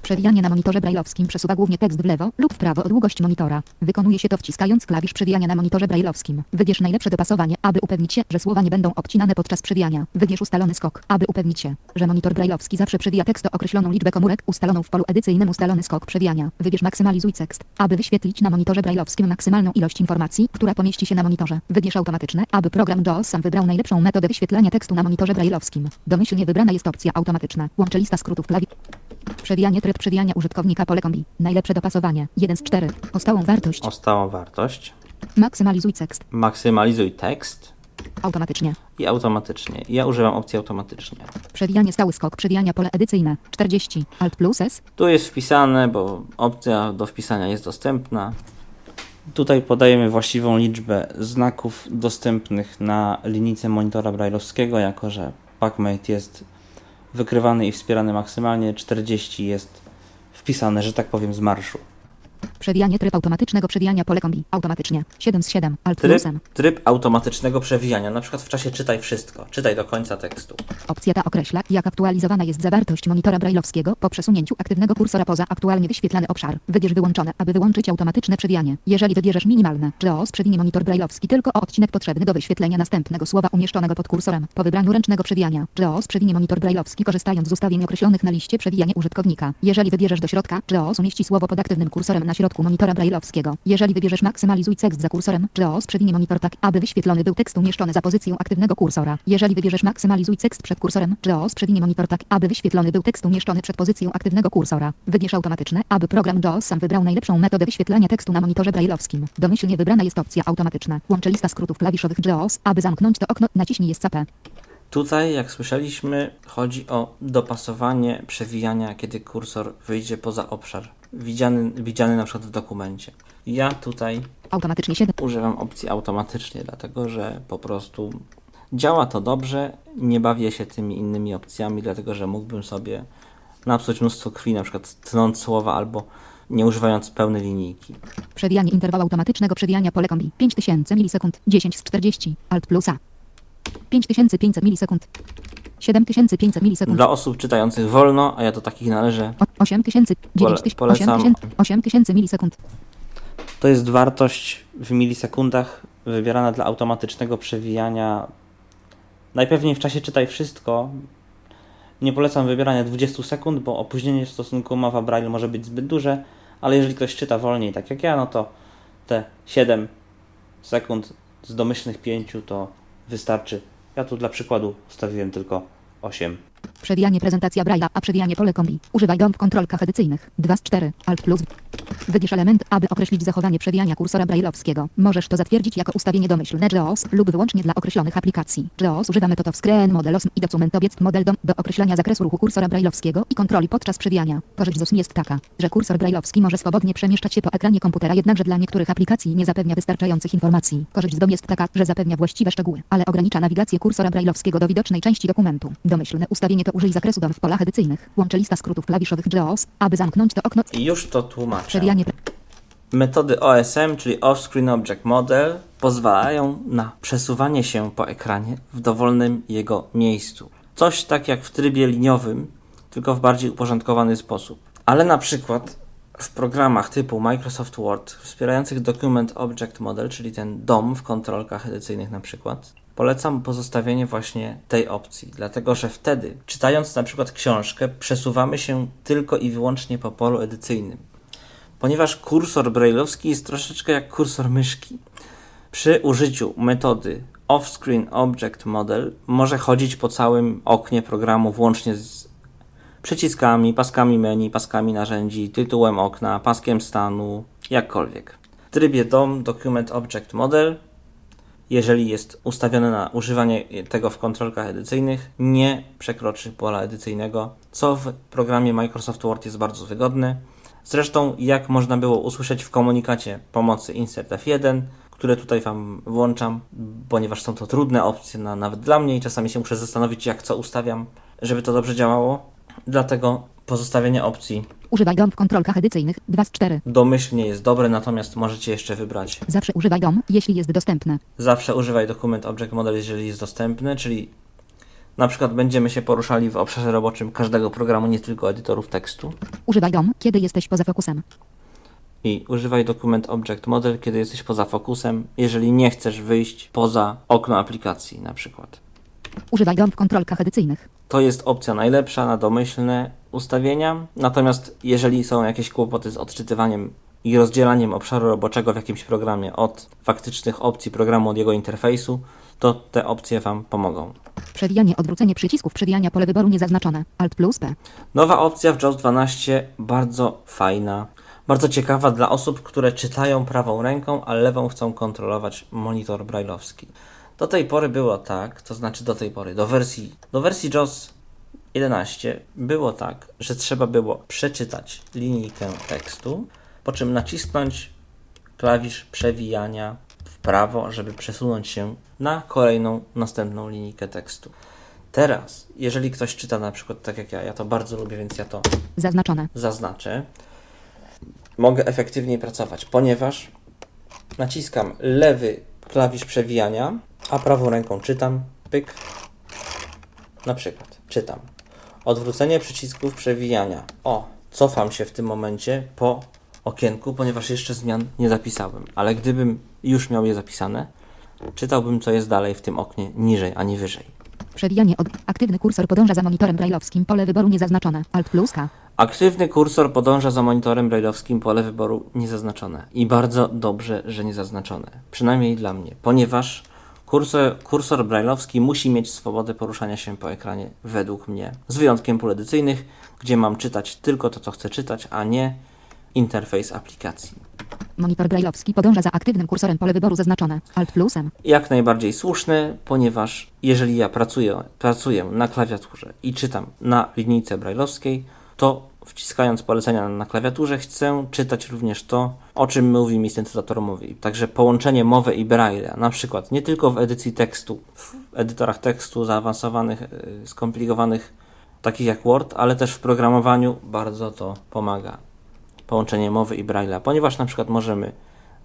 Przewijanie na monitorze brajlowskim przesuwa głównie tekst w lewo lub w prawo o długość monitora. Wykonuje się to wciskając klawisz przewijania na monitorze brajlowskim. Wybierz najlepsze dopasowanie, aby upewnić się, że słowa nie będą obcinane podczas przewijania. Wybierz ustalony skok, aby upewnić się, że monitor brajlowski zawsze przewija tekst o określoną liczbę komórek ustaloną w polu edycyjnym ustalony skok przewijania. Wybierz maksymalizuj tekst, aby wyświetlić na monitorze brajlowskim maksymalną ilość informacji, która pomieści się na monitorze. Wybierz automatyczne, aby program JAWS sam wybrał najlepszą metodę wyświetlania tekstu na monitorze brajlowskim. Domyślnie wybrana jest opcja automatyczna. Łącze lista skrótów klawisz. Przewijanie tryb przewijania użytkownika pole kombi. Najlepsze dopasowanie. 1 z 4. O stałą wartość. O stałą wartość. Maksymalizuj tekst. Maksymalizuj tekst Automatycznie. i automatycznie. Ja używam opcji automatycznie. Przewijanie stały skok przewijania pole edycyjne. 40. Alt plus S. Tu jest wpisane, bo opcja do wpisania jest dostępna. Tutaj podajemy właściwą liczbę znaków dostępnych na linijce monitora brajlowskiego, jako że PacMate jest wykrywany i wspierany maksymalnie, 40 jest wpisane, że tak powiem, z marszu. Przewijanie tryb automatycznego przewijania pole kombi. Automatycznie. 7 z 7. Alt Tryb, plusem. tryb automatycznego przewijania, na przykład w czasie czytaj wszystko, czytaj do końca tekstu. Opcja ta określa, jak aktualizowana jest zawartość monitora brajlowskiego po przesunięciu aktywnego kursora poza aktualnie wyświetlany obszar. Wybierz wyłączone, aby wyłączyć automatyczne przewijanie. Jeżeli wybierzesz minimalne, JAWS przewinie monitor brajlowski tylko o odcinek potrzebny do wyświetlenia następnego słowa umieszczonego pod kursorem. Po wybraniu ręcznego przewijania, JAWS przewinie monitor brajlowski korzystając z ustawień określonych na liście przewijania użytkownika. Jeżeli wybierzesz do środka, JAWS umieści słowo pod aktywnym kursorem na środku monitora brajlowskiego. Jeżeli wybierzesz maksymalizuj tekst za kursorem, JAWS przewinie monitor tak, aby wyświetlony był tekst umieszczony za pozycją aktywnego kursora. Jeżeli wybierzesz maksymalizuj tekst przed kursorem, JAWS przewinie monitor tak, aby wyświetlony był tekst umieszczony przed pozycją aktywnego kursora. Wybierz automatyczne, aby program JAWS sam wybrał najlepszą metodę wyświetlania tekstu na monitorze brajlowskim. Domyślnie wybrana jest opcja automatyczna. Łączy lista skrótów klawiszowych JAWS, aby zamknąć to okno, naciśnij Escape. Tutaj, jak słyszeliśmy, chodzi o dopasowanie przewijania, kiedy kursor wyjdzie poza obszar, widziany, widziany na przykład w dokumencie. Ja tutaj Automatycznie 7. używam opcji automatycznie, dlatego że po prostu działa to dobrze, nie bawię się tymi innymi opcjami, dlatego że mógłbym sobie napsuć mnóstwo krwi, na przykład tnąc słowa albo nie używając pełnej linijki. Przewijanie interwału automatycznego przewijania pole kombi. 5000 milisekund. 10 z 40. Alt plus A. 5500 milisekund. 7500 milisekund. Dla osób czytających wolno, a ja do takich należę, O- 8000. 9000. polecam. 8000. 8000 milisekund. To jest wartość w milisekundach wybierana dla automatycznego przewijania. Najpewniej w czasie czytaj wszystko. Nie polecam wybierania 20 sekund, bo opóźnienie w stosunku mowa braille może być zbyt duże, ale jeżeli ktoś czyta wolniej, tak jak ja, no to te 7 sekund z domyślnych 5 to wystarczy. Ja tu dla przykładu ustawiłem tylko 8. Przewijanie prezentacja Braille'a, a przewijanie pole kombi. Używaj w kontrolkach edycyjnych. 2 z 4. Alt plus. Wybierz element, aby określić zachowanie przewijania kursora brailleowskiego. Możesz to zatwierdzić jako ustawienie domyślne JAWS lub wyłącznie dla określonych aplikacji. JAWS używa metod of screen model OSM i document obiect model DOM do określania zakresu ruchu kursora brailleowskiego i kontroli podczas przewijania. Korzyść z OSM jest taka, że kursor brailleowski może swobodnie przemieszczać się po ekranie komputera, jednakże dla niektórych aplikacji nie zapewnia wystarczających informacji. Korzyść z DOM jest taka, że zapewnia właściwe szczegóły, ale ogranicza nawigację kursora brailleowskiego do widocznej części dokumentu. Domyślne ustawienie to użyj zakresu DOM w polach edycyjnych. Łączy lista skrótów klawiszowych JAWS, aby zamknąć to okno. I już to tłumaczę. Przewijanie Metody OSM, czyli Off-Screen Object Model, pozwalają na przesuwanie się po ekranie w dowolnym jego miejscu. Coś tak jak w trybie liniowym, tylko w bardziej uporządkowany sposób. Ale na przykład w programach typu Microsoft Word wspierających Document Object Model, czyli ten DOM w kontrolkach edycyjnych na przykład, polecam pozostawienie właśnie tej opcji, dlatego że wtedy, czytając na przykład książkę, przesuwamy się tylko i wyłącznie po polu edycyjnym ponieważ kursor brailleowski jest troszeczkę jak kursor myszki. Przy użyciu metody Off-Screen Object Model może chodzić po całym oknie programu włącznie z przyciskami, paskami menu, paskami narzędzi, tytułem okna, paskiem stanu, jakkolwiek. W trybie DOM Document Object Model, jeżeli jest ustawione na używanie tego w kontrolkach edycyjnych, nie przekroczy pola edycyjnego, co w programie Microsoft Word jest bardzo wygodne. Zresztą, jak można było usłyszeć w komunikacie pomocy Insert F1, które tutaj Wam włączam, ponieważ są to trudne opcje na, nawet dla mnie i czasami się muszę zastanowić, jak co ustawiam, żeby to dobrze działało. Dlatego pozostawienie opcji Używaj dom w kontrolkach edycyjnych. 2 z 4. domyślnie jest dobre, natomiast możecie jeszcze wybrać. Zawsze używaj dom, jeśli jest dostępne. Zawsze używaj dokument Object Model, jeżeli jest dostępny, czyli na przykład będziemy się poruszali w obszarze roboczym każdego programu, nie tylko edytorów tekstu. Używaj dom, kiedy jesteś poza fokusem. I używaj dokument Object Model, kiedy jesteś poza fokusem, jeżeli nie chcesz wyjść poza okno aplikacji na przykład. Używaj dom w kontrolkach edycyjnych. To jest opcja najlepsza na domyślne ustawienia. Natomiast jeżeli są jakieś kłopoty z odczytywaniem i rozdzielaniem obszaru roboczego w jakimś programie od faktycznych opcji programu, od jego interfejsu, to te opcje Wam pomogą. Przewijanie, odwrócenie przycisków przewijania pole wyboru niezaznaczone. Alt plus P. Nowa opcja w JAWS 12 bardzo fajna, bardzo ciekawa dla osób, które czytają prawą ręką, a lewą chcą kontrolować monitor brailleowski. Do tej pory było tak, to znaczy do tej pory, do wersji, do wersji JAWS 11 było tak, że trzeba było przeczytać linijkę tekstu, po czym nacisnąć klawisz przewijania w prawo, żeby przesunąć się na kolejną, następną linijkę tekstu. Teraz, jeżeli ktoś czyta na przykład tak jak ja, ja to bardzo lubię, więc ja to Zaznaczone. zaznaczę, mogę efektywniej pracować, ponieważ naciskam lewy klawisz przewijania, a prawą ręką czytam, pyk, na przykład, czytam. Odwrócenie przycisków przewijania. O, cofam się w tym momencie po okienku, ponieważ jeszcze zmian nie zapisałem, ale gdybym już miał je zapisane, czytałbym co jest dalej w tym oknie, niżej, a nie wyżej. Przewijanie od. Aktywny kursor podąża za monitorem brajlowskim. Pole wyboru niezaznaczone. Alt plus K. Aktywny kursor podąża za monitorem brailleowskim, pole wyboru niezaznaczone. I bardzo dobrze, że niezaznaczone. Przynajmniej dla mnie, ponieważ kursor, kursor brailleowski musi mieć swobodę poruszania się po ekranie, według mnie. Z wyjątkiem pól edycyjnych, gdzie mam czytać tylko to, co chcę czytać, a nie interfejs aplikacji. Monitor brajlowski podąża za aktywnym kursorem. Pole wyboru zaznaczone. Alt plusem. Jak najbardziej słuszny, ponieważ jeżeli ja pracuję, pracuję na klawiaturze i czytam na linijce brailleowskiej, to wciskając polecenia na klawiaturze chcę czytać również to, o czym mówi mi syntezator mowy. Także połączenie mowy i braille, na przykład nie tylko w edycji tekstu, w edytorach tekstu zaawansowanych, yy, skomplikowanych, takich jak Word, ale też w programowaniu bardzo to pomaga. Połączenie mowy i braille'a, ponieważ na przykład możemy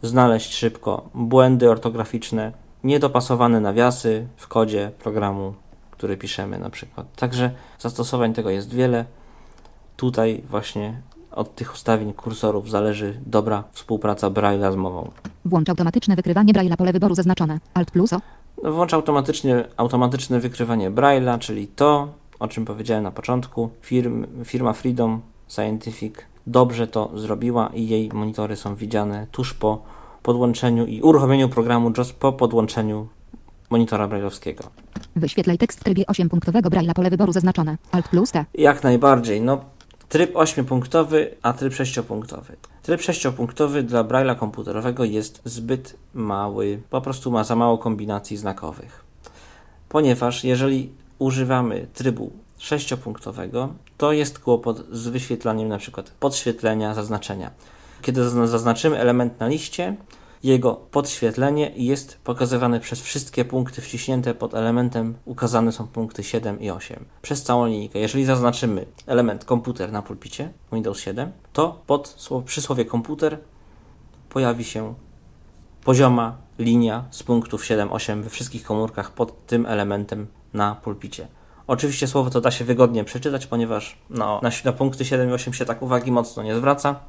znaleźć szybko błędy ortograficzne, niedopasowane nawiasy w kodzie programu, który piszemy na przykład. Także zastosowań tego jest wiele. Tutaj właśnie od tych ustawień kursorów zależy dobra współpraca Braille'a z mową. Włącz automatyczne wykrywanie brajla. Pole wyboru zaznaczone. Alt plus O. No, Włącz automatycznie, automatyczne wykrywanie Braille'a, czyli to, o czym powiedziałem na początku. Firm, firma Freedom Scientific dobrze to zrobiła i jej monitory są widziane tuż po podłączeniu i uruchomieniu programu JOS po podłączeniu monitora brailleowskiego. Wyświetlaj tekst w trybie 8-punktowego brajla. Pole wyboru zaznaczone. Alt plus T. Jak najbardziej. No, tryb 8-punktowy, a tryb 6-punktowy. Tryb 6-punktowy dla Braille'a komputerowego jest zbyt mały, po prostu ma za mało kombinacji znakowych. Ponieważ jeżeli używamy trybu 6-punktowego, to jest kłopot z wyświetlaniem przykład podświetlenia, zaznaczenia. Kiedy zazna- zaznaczymy element na liście, jego podświetlenie jest pokazywane przez wszystkie punkty wciśnięte pod elementem, ukazane są punkty 7 i 8 przez całą linijkę. Jeżeli zaznaczymy element komputer na pulpicie Windows 7, to pod przy słowie komputer pojawi się pozioma linia z punktów 7-8 we wszystkich komórkach pod tym elementem na pulpicie. Oczywiście słowo to da się wygodnie przeczytać, ponieważ no, na, na punkty 7 i 8 się tak uwagi mocno nie zwraca,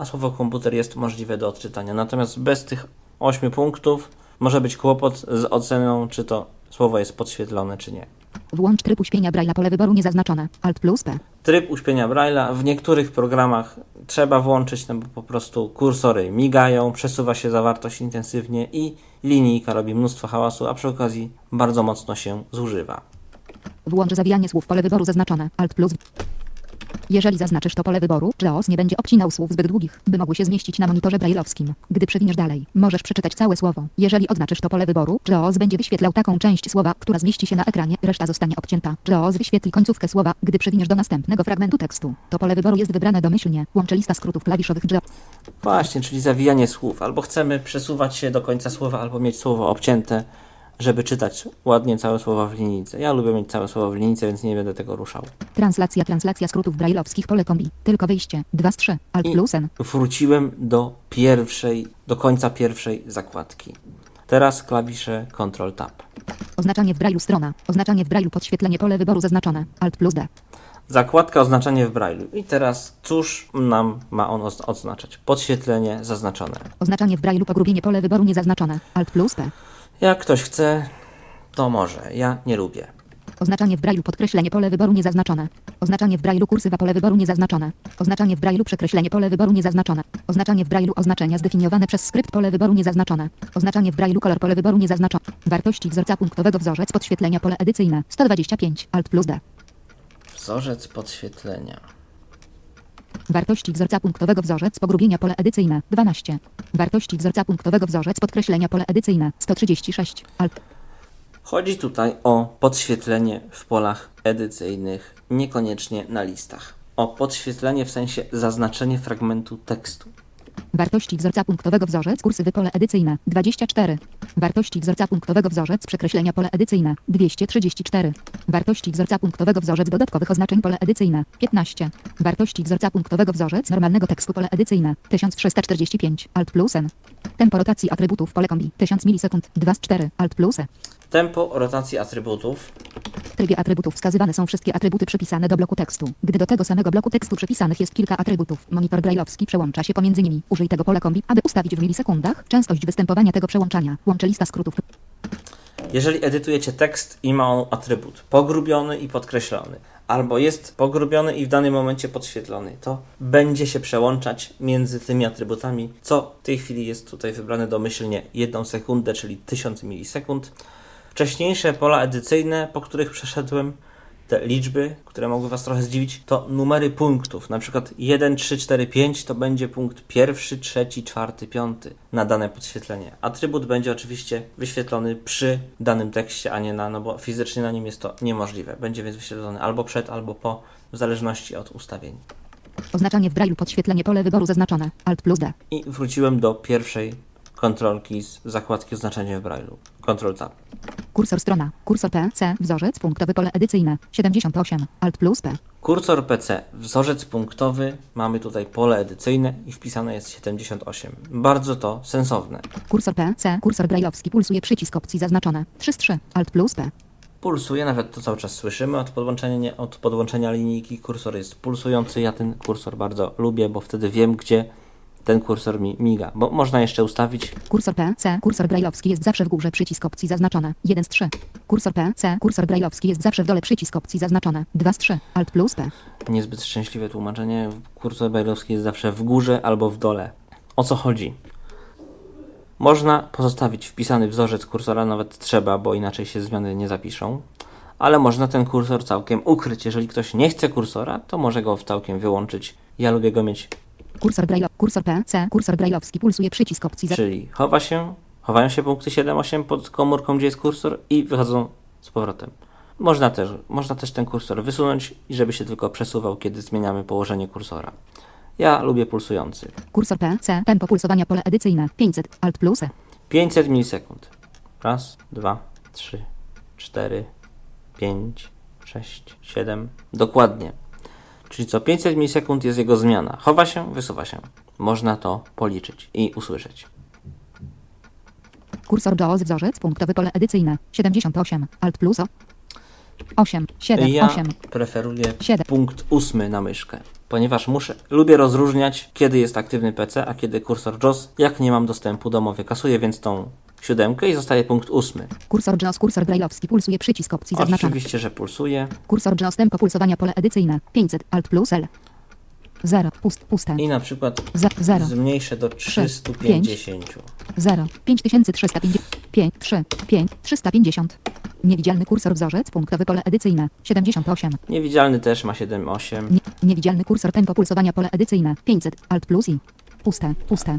a słowo komputer jest możliwe do odczytania. Natomiast bez tych 8 punktów może być kłopot z oceną, czy to słowo jest podświetlone, czy nie. Włącz tryb uśpienia brajla. Pole wyboru niezaznaczone. Alt plus P. Tryb uśpienia Braille'a w niektórych programach trzeba włączyć, no bo po prostu kursory migają, przesuwa się zawartość intensywnie i linijka robi mnóstwo hałasu, a przy okazji bardzo mocno się zużywa. Włącz zawijanie słów. Pole wyboru zaznaczone. Alt plus. Jeżeli zaznaczysz to pole wyboru, JAWS nie będzie obcinał słów zbyt długich, by mogły się zmieścić na monitorze brailleowskim. Gdy przewiniesz dalej, możesz przeczytać całe słowo. Jeżeli oznaczysz to pole wyboru, JAWS będzie wyświetlał taką część słowa, która zmieści się na ekranie, reszta zostanie obcięta. JAWS wyświetli końcówkę słowa, gdy przewiniesz do następnego fragmentu tekstu. To pole wyboru jest wybrane domyślnie. Łączy lista skrótów klawiszowych JAWS. Właśnie, czyli zawijanie słów. Albo chcemy przesuwać się do końca słowa, albo mieć słowo obcięte, żeby czytać ładnie całe słowa w linijce. Ja lubię mieć całe słowo w linijce, więc nie będę tego ruszał. Translacja, translacja skrótów brailleowskich, pole kombi. Tylko wyjście. 2 z 3. Alt I- plus N. Wróciłem do pierwszej, do końca pierwszej zakładki. Teraz klawisze Ctrl Tab. Oznaczanie w brailu strona. Oznaczanie w brailu podświetlenie pole wyboru zaznaczone. Alt plus D. Zakładka oznaczenie w Braille'u. I teraz cóż nam ma on oz- oznaczać? Podświetlenie zaznaczone. Oznaczanie w brailu pogrubienie pole wyboru niezaznaczone. Alt plus P. Jak ktoś chce, to może. Ja nie lubię. Oznaczanie w brailu podkreślenie pole wyboru niezaznaczone. Oznaczanie w brailu kursywa pole wyboru niezaznaczone. Oznaczanie w brailu przekreślenie pole wyboru niezaznaczone. Oznaczanie w brailu oznaczenia zdefiniowane przez skrypt pole wyboru niezaznaczone. Oznaczanie w brailu kolor pole wyboru niezaznaczone. Wartości wzorca punktowego wzorzec podświetlenia pole edycyjne 125 Alt plus D. Wzorzec podświetlenia. Wartości wzorca punktowego wzorzec pogrubienia pole edycyjne 12. Wartości wzorca punktowego wzorzec podkreślenia pole edycyjne 136 Alt. Chodzi tutaj o podświetlenie w polach edycyjnych, niekoniecznie na listach. O podświetlenie w sensie zaznaczenie fragmentu tekstu. Wartości wzorca punktowego wzorzec kursywy pole edycyjne 24. Wartości wzorca punktowego wzorzec przekreślenia pole edycyjne 234. Wartości wzorca punktowego wzorzec dodatkowych oznaczeń pole edycyjne 15. Wartości wzorca punktowego wzorzec normalnego tekstu pole edycyjne 1345 Alt plus N. Tempo rotacji atrybutów pole kombi 1000 milisekund 2 z 4 Alt plus E. Tempo rotacji atrybutów. W trybie atrybutów wskazywane są wszystkie atrybuty przypisane do bloku tekstu. Gdy do tego samego bloku tekstu przypisanych jest kilka atrybutów, monitor brailleowski przełącza się pomiędzy nimi. Użyj tego pola kombi, aby ustawić w milisekundach częstość występowania tego przełączania. Łączy lista skrótów. Jeżeli edytujecie tekst i ma on atrybut pogrubiony i podkreślony, albo jest pogrubiony i w danym momencie podświetlony, to będzie się przełączać między tymi atrybutami, co w tej chwili jest tutaj wybrane domyślnie 1 sekundę, czyli 1000 milisekund. Wcześniejsze pola edycyjne, po których przeszedłem, te liczby, które mogły Was trochę zdziwić, to numery punktów. Na przykład 1, 3, 4, 5 to będzie punkt pierwszy, trzeci, czwarty, piąty na dane podświetlenie. Atrybut będzie oczywiście wyświetlony przy danym tekście, a nie na, no bo fizycznie na nim jest to niemożliwe. Będzie więc wyświetlony albo przed, albo po, w zależności od ustawień. Oznaczanie w braille'u podświetlenie pole wyboru zaznaczone. Alt plus D. I wróciłem do pierwszej kontrolki z zakładki oznaczenia w Braille'u. Ctrl Tab. Kursor strona. Kursor PC. Wzorzec punktowy pole edycyjne 78. Alt plus P. Kursor PC, wzorzec punktowy, mamy tutaj pole edycyjne i wpisane jest 78. Bardzo to sensowne. Kursor PC. Kursor brailleowski pulsuje przycisk opcji zaznaczone 3 z 3. Alt plus P. Pulsuje, nawet to cały czas słyszymy od podłączenia, nie, od podłączenia linijki. Kursor jest pulsujący. Ja ten kursor bardzo lubię, bo wtedy wiem, gdzie ten kursor mi miga. Bo można jeszcze ustawić Kursor PC. Kursor brailleowski jest zawsze w górze przycisk opcji zaznaczone 1 z 3. Kursor PC. Kursor brailleowski jest zawsze w dole przycisk opcji zaznaczone 2 z 3. Alt plus P. niezbyt szczęśliwe tłumaczenie. Kursor brailleowski jest zawsze w górze albo w dole. O co chodzi? Można pozostawić wpisany wzorzec kursora, nawet trzeba, bo inaczej się zmiany nie zapiszą. Ale można ten kursor całkiem ukryć. Jeżeli ktoś nie chce kursora, to może go całkiem wyłączyć. Ja lubię go mieć Kursor braille. Kursor PC. Kursor brailleowski pulsuje przycisk opcji za... Czyli chowa się, chowają się punkty 7-8 pod komórką, gdzie jest kursor i wychodzą z powrotem. Można też, można też ten kursor wysunąć i żeby się tylko przesuwał, kiedy zmieniamy położenie kursora. Ja lubię pulsujący. Kursor PC. Tempo pulsowania pole edycyjne 500. Alt plus E. 500 milisekund. Raz, dwa, trzy, cztery, pięć, sześć, siedem. Dokładnie. Czyli co 500 milisekund jest jego zmiana. Chowa się, wysuwa się. Można to policzyć i usłyszeć. Kursor JAWS wzorzec punktowy pole edycyjne 78. Alt plus O. 8. 7. Ja 8. preferuję Siedem. punkt ósmy na myszkę, ponieważ muszę, lubię rozróżniać, kiedy jest aktywny PC, a kiedy kursor JAWS, jak nie mam dostępu do mowy. Kasuję więc tą siódemkę i zostaje punkt ósmy. Kursor JAWS. Kursor brailleowski pulsuje przycisk opcji zaznaczone. Oczywiście, że pulsuje Kursor JAWS. Tempo pulsowania pole edycyjne 500. Alt plus L. 0. Pust, puste. i na przykład 0. zmniejszę do 350. 0. 5350. 5. 3. 5. 350. Niewidzialny kursor wzorzec punktowy pole edycyjne 78. Niewidzialny też ma 7,8. Nie, niewidzialny kursor tempo pulsowania pole edycyjne 500. Alt plus I. Puste, puste.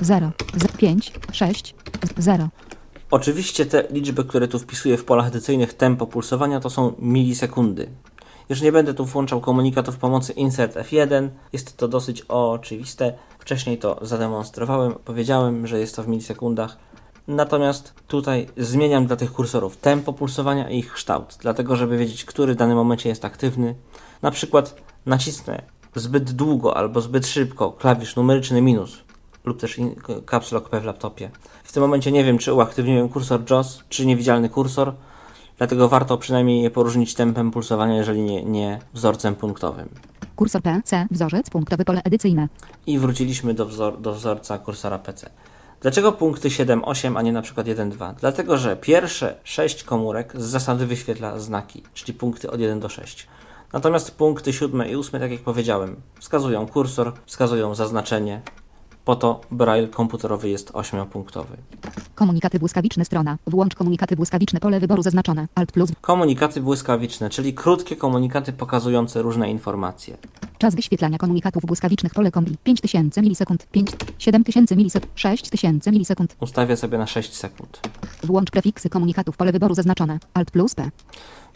0. 5. 6. 0. Oczywiście te liczby, które tu wpisuję w polach edycyjnych tempo pulsowania to są milisekundy. Już nie będę tu włączał komunikatów pomocy insert F1. Jest to dosyć oczywiste. Wcześniej to zademonstrowałem, powiedziałem, że jest to w milisekundach. Natomiast tutaj zmieniam dla tych kursorów tempo pulsowania i ich kształt, dlatego żeby wiedzieć, który w danym momencie jest aktywny. Na przykład nacisnę zbyt długo albo zbyt szybko klawisz numeryczny minus lub też caps lock P w laptopie. W tym momencie nie wiem, czy uaktywniłem kursor JAWS, czy niewidzialny kursor, dlatego warto przynajmniej je poróżnić tempem pulsowania, jeżeli nie, nie wzorcem punktowym. Kursor PC. Wzorzec punktowy pole edycyjne. I wróciliśmy do, wzor- do wzorca kursora PC. Dlaczego punkty 7, 8, a nie na przykład 1, 2? Dlatego, że pierwsze 6 komórek z zasady wyświetla znaki, czyli punkty od 1 do 6. Natomiast punkty 7 i 8, tak jak powiedziałem, wskazują kursor, wskazują zaznaczenie. Po to braille komputerowy jest 8-punktowy. Komunikaty błyskawiczne strona. Włącz komunikaty błyskawiczne pole wyboru zaznaczone. Alt plus. Komunikaty błyskawiczne, czyli krótkie komunikaty pokazujące różne informacje. Czas wyświetlania komunikatów błyskawicznych pole kombi 5000 milisekund. 5. 7000 milisekund. 6000 milisekund. Ustawię sobie na 6 sekund. Włącz prefiksy komunikatów pole wyboru zaznaczone. Alt plus P.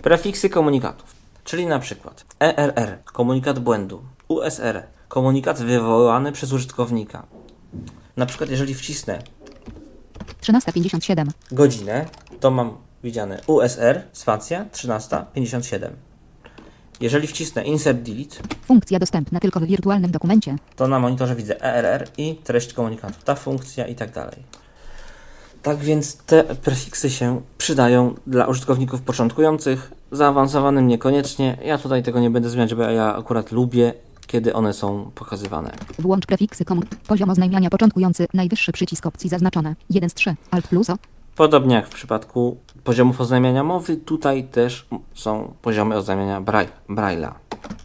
Prefiksy komunikatów, czyli na przykład ERR, komunikat błędu, USR, komunikat wywołany przez użytkownika, Na przykład, jeżeli wcisnę 13.57. godzinę, to mam widziane USR, spacja 13.57. Jeżeli wcisnę Insert Delete, Funkcja dostępna tylko w wirtualnym dokumencie. to na monitorze widzę ERR i treść komunikatu. Ta funkcja i tak dalej. Tak więc te prefiksy się przydają dla użytkowników początkujących, zaawansowanym niekoniecznie. Ja tutaj tego nie będę zmieniać, bo ja akurat lubię, kiedy one są pokazywane. Włącz prefiksy komu. Poziom oznajmiania początkujący. Najwyższy przycisk opcji zaznaczone. 1 z 3. Alt plus O. Podobnie jak w przypadku poziomów oznajmiania mowy, tutaj też są poziomy oznajmiania Braille, Braille'a.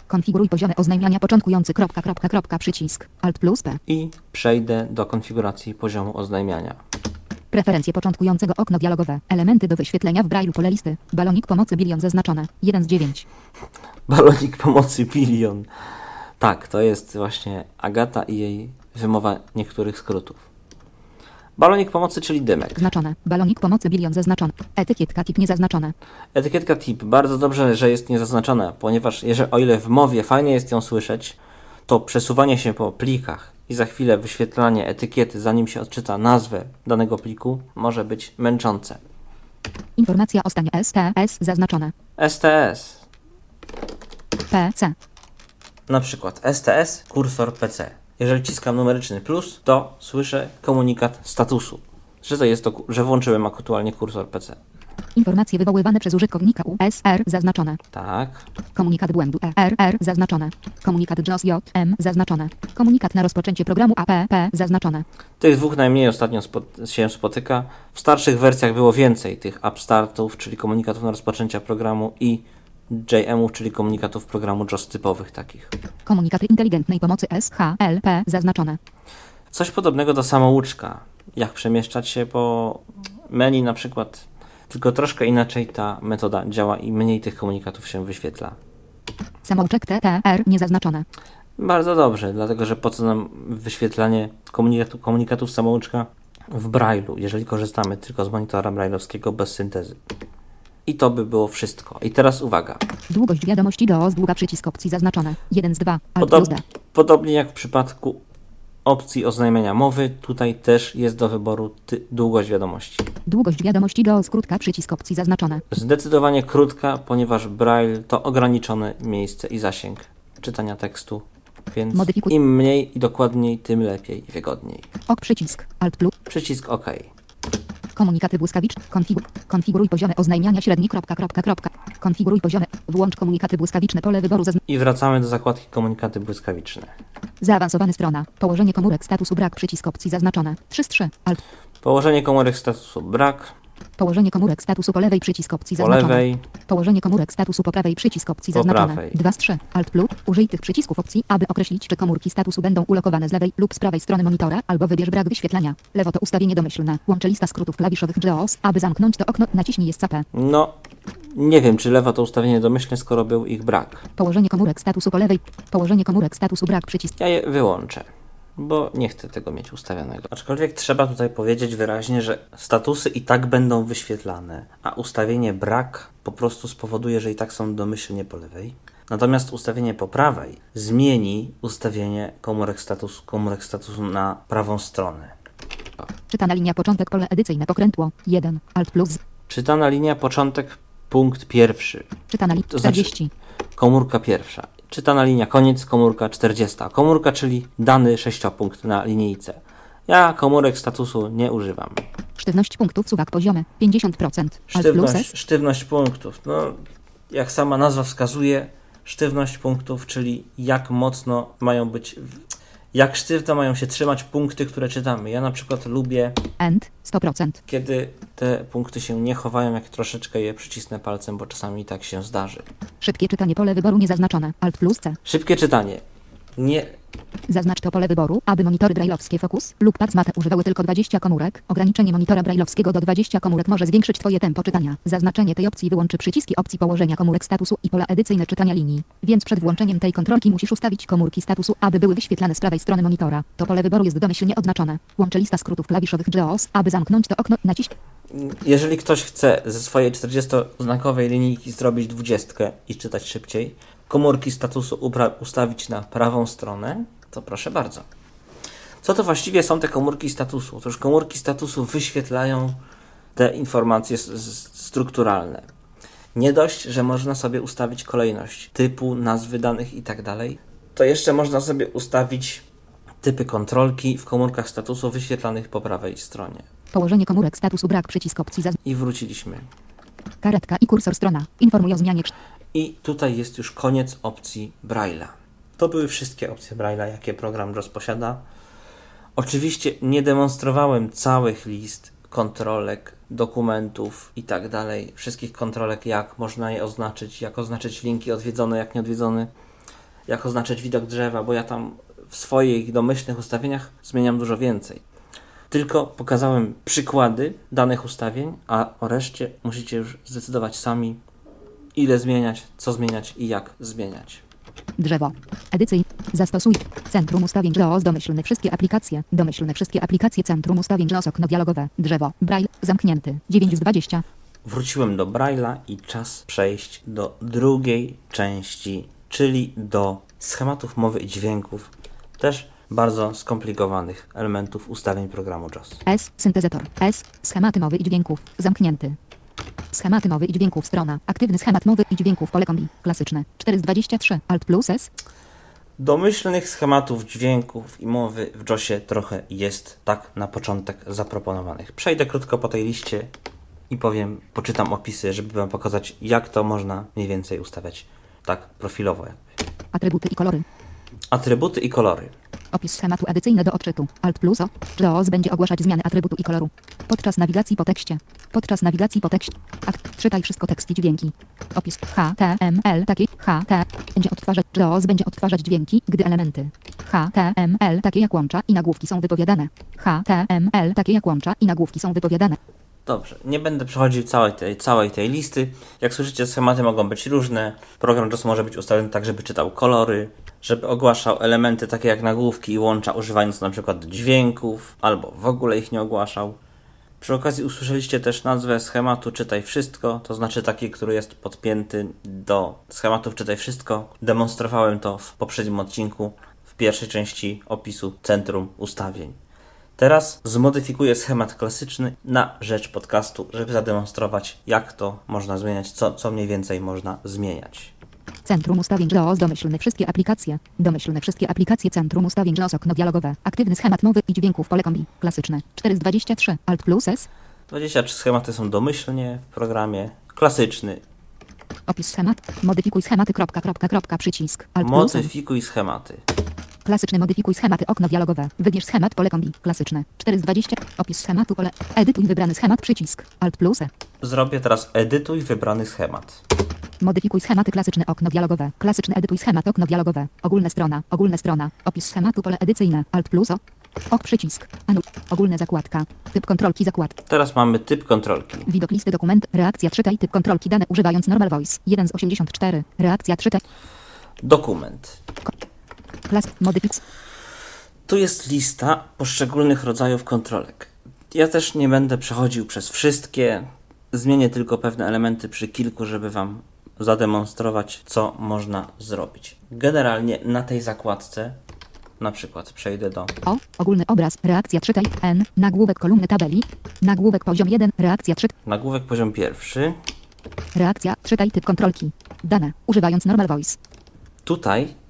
Konfiguruj poziomy oznajmiania początkujący. Kropka, kropka, kropka, przycisk. Alt plus P. I przejdę do konfiguracji poziomu oznajmiania. Preferencje początkującego okno dialogowe. Elementy do wyświetlenia w Braille'u pole listy. Balonik pomocy bilion zaznaczone. 1 z 9. Balonik pomocy bilion. Tak, to jest właśnie Agata i jej wymowa niektórych skrótów. Balonik pomocy, czyli dymek. Znaczone. Balonik pomocy bilion zaznaczone. Etykietka tip niezaznaczone. Etykietka tip. Bardzo dobrze, że jest niezaznaczona, ponieważ jeżeli, o ile w mowie fajnie jest ją słyszeć, to przesuwanie się po plikach i za chwilę wyświetlanie etykiety, zanim się odczyta nazwę danego pliku, może być męczące. Informacja o stanie STS zaznaczone. STS. PC. Na przykład STS, kursor PC. Jeżeli ciskam numeryczny plus, to słyszę komunikat statusu, że to jest to, że włączyłem aktualnie kursor PC. Informacje wywoływane przez użytkownika USR zaznaczone. Tak. Komunikat błędu ERR zaznaczone. Komunikat JOS JM zaznaczone. Komunikat na rozpoczęcie programu APP zaznaczone. Tych dwóch najmniej ostatnio się spotyka. W starszych wersjach było więcej tych upstartów, czyli komunikatów na rozpoczęcia programu i JM-ów, czyli komunikatów programu JOS typowych takich. Komunikaty inteligentnej pomocy SHLP zaznaczone. Coś podobnego do samouczka. Jak przemieszczać się po menu na przykład. Tylko troszkę inaczej ta metoda działa i mniej tych komunikatów się wyświetla. Samouczek TTR niezaznaczone. Bardzo dobrze, dlatego że po co nam wyświetlanie komunikatu, komunikatów samouczka w Braille'u, jeżeli korzystamy tylko z monitora braille'owskiego bez syntezy. I to by było wszystko. I teraz uwaga. Długość wiadomości do długa przycisk opcji zaznaczone. 1 z 2. Alt Podob, podobnie jak w przypadku opcji oznajmienia mowy, tutaj też jest do wyboru ty, długość wiadomości. Długość wiadomości do skrótka przycisk opcji zaznaczone. Zdecydowanie krótka, ponieważ Braille to ograniczone miejsce i zasięg czytania tekstu, więc Modyfikuj- im mniej i dokładniej, tym lepiej i wygodniej. Ok przycisk. Alt plus. Przycisk OK. Komunikaty błyskawiczne. Konfigur, konfiguruj poziomy oznajmiania średni. Kropka, kropka, kropka. Konfiguruj poziomy. Włącz komunikaty błyskawiczne. Pole wyboru zazn- I wracamy do zakładki komunikaty błyskawiczne. Zaawansowany strona. Położenie komórek statusu brak przycisk opcji zaznaczone. 3 z 3. Alt. Położenie komórek statusu brak, Położenie komórek statusu po lewej przycisk opcji po zaznaczone. lewej, Położenie komórek statusu po prawej przycisk opcji Po zaznaczone. prawej. 2 z 3. Alt plus. Użyj tych przycisków opcji, aby określić, czy komórki statusu będą ulokowane z lewej lub z prawej strony monitora, albo wybierz brak wyświetlenia. Lewo to ustawienie domyślne. Łączy lista skrótów klawiszowych JAWS. Aby zamknąć to okno, naciśnij escape. no nie wiem, czy lewa to ustawienie domyślne, skoro był ich brak. Położenie komórek statusu po lewej. Położenie komórek statusu brak przycisk. Ja je wyłączę, bo nie chcę tego mieć ustawionego. Aczkolwiek trzeba tutaj powiedzieć wyraźnie, że statusy i tak będą wyświetlane, a ustawienie brak po prostu spowoduje, że i tak są domyślnie po lewej. Natomiast ustawienie po prawej zmieni ustawienie komórek statusu, komórek statusu na prawą stronę. Czytana linia początek pole edycyjne pokrętło. 1. Alt plus. Czytana linia początek, punkt pierwszy. Czytana linia To znaczy- 40. Komórka pierwsza. Czytana linia koniec, komórka 40. Komórka, czyli dany sześciopunkt na linijce. Ja komórek statusu nie używam. Sztywność punktów suwak poziomy. 50%. Alt plus Sztywność, sztywność punktów. No, jak sama nazwa wskazuje, sztywność punktów, czyli jak mocno mają być, jak sztywno mają się trzymać punkty, które czytamy. Ja na przykład lubię, End. 100%. kiedy te punkty się nie chowają, jak troszeczkę je przycisnę palcem, bo czasami tak się zdarzy. Szybkie czytanie pole wyboru niezaznaczone. Alt plus C. Szybkie czytanie. Nie, Zaznacz to pole wyboru, aby monitory brailleowskie Focus lub PadsMate używały tylko 20 komórek. Ograniczenie monitora brailleowskiego do 20 komórek może zwiększyć Twoje tempo czytania. Zaznaczenie tej opcji wyłączy przyciski opcji położenia komórek statusu i pola edycyjne czytania linii. Więc przed włączeniem tej kontrolki musisz ustawić komórki statusu, aby były wyświetlane z prawej strony monitora. To pole wyboru jest domyślnie odznaczone. Łączy lista skrótów klawiszowych JAWS, aby zamknąć to okno, naciśnij Jeżeli ktoś chce ze swojej 40-znakowej linijki zrobić 20 i czytać szybciej, komórki statusu ustawić na prawą stronę, to proszę bardzo. Co to właściwie są te komórki statusu? Otóż komórki statusu wyświetlają te informacje strukturalne. Nie dość, że można sobie ustawić kolejność typu, nazwy danych i tak to jeszcze można sobie ustawić typy kontrolki w komórkach statusu wyświetlanych po prawej stronie. Położenie komórek statusu brak przycisk opcji zaz... I wróciliśmy. Karetka i kursor strona. Informuje o zmianie I tutaj jest już koniec opcji Braille'a. To były wszystkie opcje Braille'a, jakie program JOS posiada. Oczywiście nie demonstrowałem całych list kontrolek, dokumentów i tak dalej. Wszystkich kontrolek, jak można je oznaczyć, jak oznaczyć linki odwiedzone, jak nieodwiedzone, jak oznaczyć widok drzewa, bo ja tam w swoich domyślnych ustawieniach zmieniam dużo więcej. Tylko pokazałem przykłady danych ustawień, a o reszcie musicie już zdecydować sami, ile zmieniać, co zmieniać i jak zmieniać. Drzewo. Edycyj. Zastosuj. Centrum ustawień JOS domyślne wszystkie aplikacje. Domyślne wszystkie aplikacje Centrum ustawień JOS okno dialogowe. Drzewo. Braille. Zamknięty. 9 z 20. Wróciłem do Braille'a i czas przejść do drugiej części, czyli do schematów mowy i dźwięków, też bardzo skomplikowanych elementów ustawień programu JOS. S. Syntezator. S. Schematy mowy i dźwięków. Zamknięty. Schematy mowy i dźwięków strona. Aktywny schemat mowy i dźwięków pole kombi. Klasyczne. 4 z 23. Alt plus S. Domyślnych schematów dźwięków i mowy w JOSie trochę jest tak na początek zaproponowanych. Przejdę krótko po tej liście i powiem, poczytam opisy, żeby Wam pokazać, jak to można mniej więcej ustawiać tak profilowo. jakby. Atrybuty i kolory. Atrybuty i kolory. Opis schematu edycyjny do odczytu. Alt plus O. JOS będzie ogłaszać zmiany atrybutu i koloru. Podczas nawigacji po tekście. Podczas nawigacji po tekście. Akt. Czytaj wszystko tekst i dźwięki. Opis HTML takie HT będzie odtwarzać JOS będzie odtwarzać dźwięki, gdy elementy HTML takie jak łącza i nagłówki są wypowiadane. HTML takie jak łącza i nagłówki są wypowiadane. Dobrze, nie będę przechodził całej tej, całej tej listy. Jak słyszycie, schematy mogą być różne. Program JOS może być ustawiony tak, żeby czytał kolory, żeby ogłaszał elementy takie jak nagłówki i łącza, używając na przykład dźwięków, albo w ogóle ich nie ogłaszał. Przy okazji usłyszeliście też nazwę schematu Czytaj Wszystko, to znaczy taki, który jest podpięty do schematów Czytaj Wszystko. Demonstrowałem to w poprzednim odcinku, w pierwszej części opisu Centrum Ustawień. Teraz zmodyfikuję schemat klasyczny na rzecz podcastu, żeby zademonstrować, jak to można zmieniać, co, co mniej więcej można zmieniać. Centrum ustawień JOS domyślne wszystkie aplikacje. Domyślne wszystkie aplikacje Centrum ustawień JOS okno dialogowe. Aktywny schemat mowy i dźwięków pole kombi. Klasyczne. 4 z 23. Alt plus S. 23 schematy są domyślnie w programie. Klasyczny. Opis schemat. Modyfikuj schematy. Kropka, kropka, kropka, przycisk. Alt. Modyfikuj schematy. Klasyczny modyfikuj schematy okno dialogowe. Wybierz schemat pole kombi. Klasyczne. 4 z 20. Opis schematu pole. Edytuj wybrany schemat przycisk. Alt plus E. Zrobię teraz edytuj wybrany schemat. Modyfikuj schematy klasyczne okno dialogowe. Klasyczny edytuj schemat okno dialogowe. Ogólne strona. Ogólne strona. Opis schematu pole edycyjne. Alt plus O. Ok przycisk. Anul. Ogólne zakładka. Typ kontrolki zakład. Teraz mamy typ kontrolki. Widok listy dokument. Reakcja czytaj typ kontrolki dane używając normal voice. 1 z 84. Reakcja czytaj. Dokument. Tu jest lista poszczególnych rodzajów kontrolek. Ja też nie będę przechodził przez wszystkie. Zmienię tylko pewne elementy przy kilku, żeby Wam zademonstrować, co można zrobić. Generalnie na tej zakładce, na przykład przejdę do O. Ogólny obraz. Reakcja czytaj. N. Nagłówek kolumny tabeli. Nagłówek poziom 1. Reakcja czytaj. nagłówek poziom pierwszy. Reakcja czytaj typ kontrolki. Dane używając normal voice. Tutaj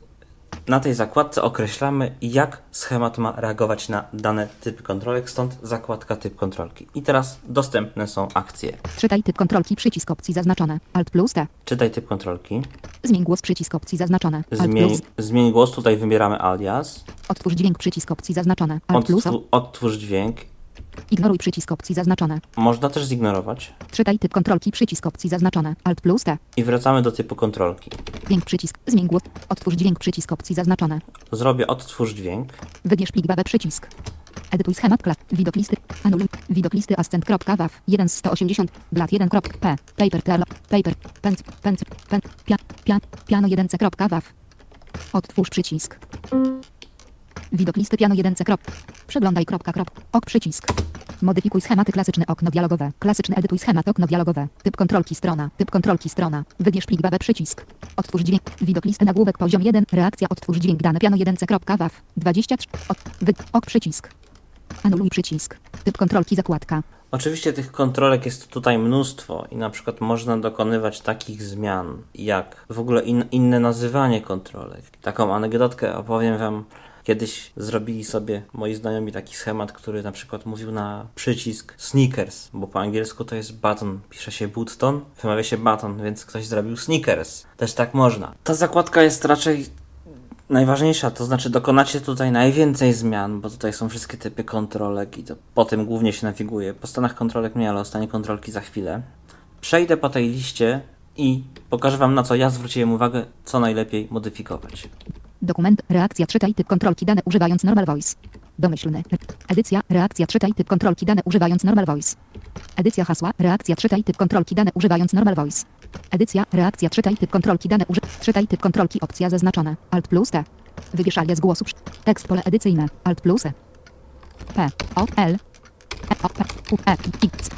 na tej zakładce określamy, jak schemat ma reagować na dane typy kontrolek, stąd zakładka typ kontrolki. I teraz dostępne są akcje. Czytaj typ kontrolki przycisk opcji zaznaczone. Alt plus T. Czytaj typ kontrolki. Zmień głos przycisk opcji zaznaczone. Alt Zmień, plus. zmień głos, tutaj wybieramy alias. Odtwórz dźwięk przycisk opcji zaznaczone. Alt plus odtwórz dźwięk. Ignoruj przycisk opcji zaznaczone. Można też zignorować. Czytaj typ kontrolki przycisk opcji zaznaczone. Alt plus T. I wracamy do typu kontrolki. Dźwięk przycisk. Zmień głos. Odtwórz dźwięk przycisk opcji zaznaczone. Zrobię odtwórz dźwięk. Wybierz plik WAV przycisk. Edytuj schemat klas. Widok listy. Anuluj. Widok listy ascent.wav. 1 z 180. Blat 1. P. Paper. Perl. Paper. Pen. Pen. Pen. Pia. Pia. Piano 1c.wav. Otwórz przycisk. Widok listy piano 1c. Przeglądaj. Kropka, krop. Ok przycisk. Modyfikuj schematy klasyczne okno dialogowe. Klasyczny edytuj schemat okno dialogowe. Typ kontrolki strona. Typ kontrolki strona. Wybierz plik przycisk. Odtwórz dźwięk. Widok listy nagłówek poziom 1. Reakcja odtwórz dźwięk dane piano 1c.waw. 23. Od, wy, ok przycisk. Anuluj przycisk. Typ kontrolki zakładka. Oczywiście tych kontrolek jest tutaj mnóstwo i na przykład można dokonywać takich zmian, jak w ogóle in, inne nazywanie kontrolek. Taką anegdotkę opowiem Wam. Kiedyś zrobili sobie moi znajomi taki schemat, który na przykład mówił na przycisk sneakers, bo po angielsku to jest button, pisze się button, wymawia się button, więc ktoś zrobił sneakers. Też tak można. Ta zakładka jest raczej najważniejsza, to znaczy dokonacie tutaj najwięcej zmian, bo tutaj są wszystkie typy kontrolek i to po tym głównie się nawiguje. Po stanach kontrolek nie, ale o stanie kontrolki za chwilę. Przejdę po tej liście i pokażę Wam na co ja zwróciłem uwagę, co najlepiej modyfikować. Dokument, reakcja, czytaj typ kontrolki dane używając normal voice. Domyślny. Edycja, reakcja, czytaj typ kontrolki dane używając normal voice. Edycja hasła, reakcja, czytaj typ kontrolki dane używając normal voice. Edycja, reakcja, czytaj typ kontrolki dane uży... Czytaj typ kontrolki opcja zaznaczona. Alt plus T. Wybierz alias głosu. Tekst pole edycyjne. Alt plus E. P. O. L. E, E,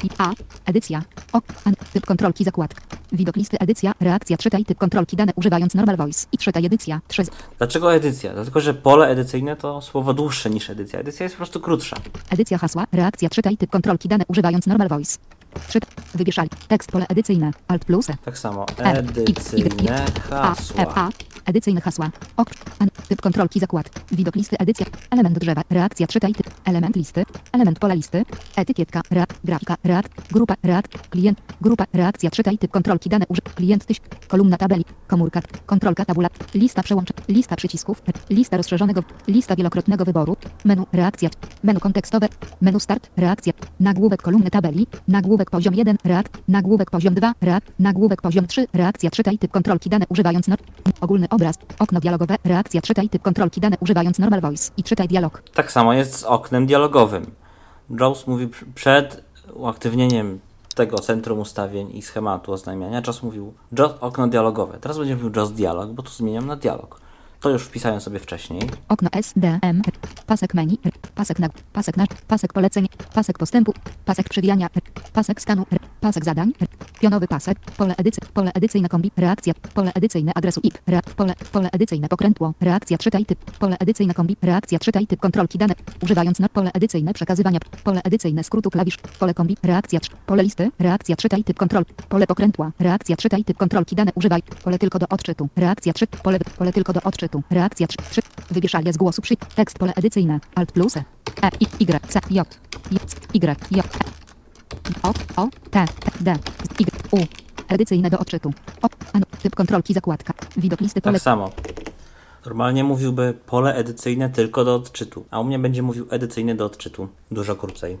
I, A, edycja, O, An, typ kontrolki zakładka, widok listy edycja, reakcja, czytaj typ kontrolki dane używając normal voice i czytaj edycja, 3, Dlaczego edycja? Dlatego, że pole edycyjne to słowo dłuższe niż edycja. Edycja jest po prostu krótsza. edycja hasła, reakcja, czytaj typ kontrolki dane używając normal voice. Czytaj, wybierz ali- tekst pole edycyjne, alt plus E. Tak samo. Edycyjne hasła. A, edycyjne hasła, ok, an, typ kontrolki zakład, widok listy edycja, element drzewa, reakcja, czytaj typ, element listy, element pola listy, etykietka, reak, grafika, reak, grupa, reak, klient, grupa, reakcja, czytaj typ kontrolki dane uży, klient tyś, kolumna tabeli, komórka, kontrolka tabula, lista przełączeń, lista przycisków, lista rozszerzonego, lista wielokrotnego wyboru, menu, reakcja, menu kontekstowe, menu start, reakcja, nagłówek kolumny tabeli, nagłówek poziom 1, reak, nagłówek poziom 2, reak, nagłówek poziom 3, reakcja, czytaj typ kontrolki dane używając nor- ogólny obraz, okno dialogowe, reakcja, czytaj typ kontrolki dane używając normal voice i czytaj dialog. Tak samo jest z oknem dialogowym. Jaws mówi pr- przed uaktywnieniem tego centrum ustawień i schematu oznajmiania, Jaws mówił Jaws okno dialogowe. Teraz będzie mówił Jaws dialog, bo tu zmieniam na dialog. To już wpisałem sobie wcześniej. Okno S, D, M, R, pasek menu, pasek na, pasek na, pasek poleceń, pasek postępu, pasek przewijania, pasek stanu, R, pasek zadań, pionowy pasek, pole edycy, pole edycyjne kombi, reakcja, pole edycyjne adresu IP, rea, pole, pole edycyjne pokrętło, reakcja, czytaj typ, pole edycyjne kombi, reakcja, czytaj typ kontrolki dane, używając no, pole edycyjne przekazywania, pole edycyjne skrótu klawisz, pole kombi, reakcja, pole listy, reakcja, czytaj typ kontrol, pole pokrętła, reakcja, czytaj typ kontrolki dane, używaj, pole tylko do odczytu, reakcja, trzy, pole, pole tylko do odczytu, reakcja, trzy, trzy, wybierz alias głosu przy, tekst pole edycyjne, alt plus, E, E, I, Y, C, J, Y, J, O, O, T, D, Y, U, edycyjne do odczytu, O, an, typ kontrolki zakładka, widok listy pole, Tak samo. Normalnie mówiłby pole edycyjne tylko do odczytu, a u mnie będzie mówił edycyjny do odczytu. Dużo krócej.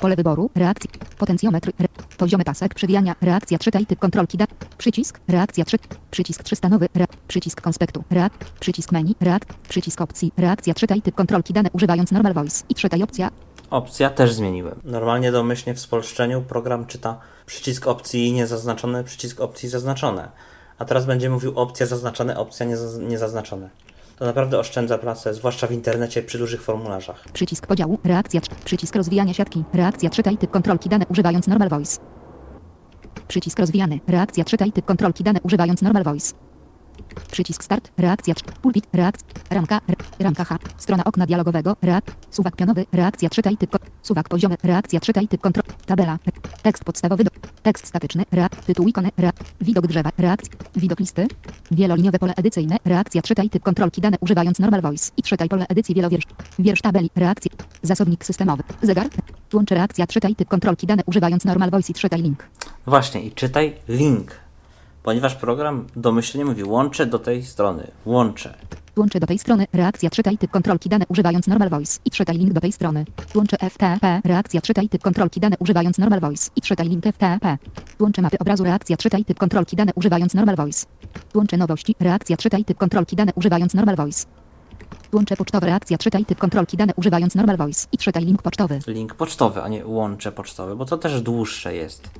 Pole wyboru, reakcji, potencjometr, re, poziomy pasek, przewijania, reakcja, czytaj typ kontrolki dat, przycisk, reakcja 3, przycisk trzystanowy, re, przycisk konspektu, reak, przycisk menu, reak, przycisk opcji, reakcja, czytaj typ kontrolki dane używając normal voice i czytaj opcja, Opcja też zmieniłem. Normalnie domyślnie w spolszczeniu program czyta przycisk opcji niezaznaczone, przycisk opcji zaznaczone. A teraz będzie mówił opcja zaznaczone, opcja niezaz- niezaznaczone. To naprawdę oszczędza pracę, zwłaszcza w internecie przy dużych formularzach. przycisk podziału, reakcja, przycisk rozwijania siatki, reakcja, czytaj typ kontrolki dane używając normal voice. Przycisk rozwijany, reakcja, czytaj typ kontrolki dane używając normal voice. Przycisk start, reakcja, pulpit, reakcja, ramka, ramka H, strona okna dialogowego, reak, suwak pionowy, reakcja, czytaj typ, suwak poziomy, reakcja, czytaj typ kontrol, tabela, tekst podstawowy, do, tekst statyczny, reak, tytuł ikony, reak, widok drzewa, reakcja, widok listy, wieloliniowe pole edycyjne, reakcja, czytaj typ kontrolki dane używając normal voice i czytaj pole edycji wielowiersz, wiersz tabeli, reakcja, zasobnik systemowy, zegar, łączy reakcja, czytaj typ kontrolki dane używając normal voice i czytaj link. Właśnie, i czytaj link. Ponieważ program domyślnie mówi łączę do tej strony. Łączę. Łączę do tej strony, reakcja, czytaj typ kontrolki dane używając normal voice i czytaj link do tej strony. Łączę FTP, reakcja, czytaj typ kontrolki dane używając normal voice i czytaj link FTP. Łączę mapy obrazu, reakcja, czytaj typ kontrolki dane używając normal voice. Łączę nowości, reakcja, czytaj typ kontrolki dane używając normal voice. Łączę pocztowe, reakcja, czytaj typ kontrolki dane używając normal voice i czytaj link pocztowy. Link pocztowy, a nie łącze pocztowe, bo to też dłuższe jest.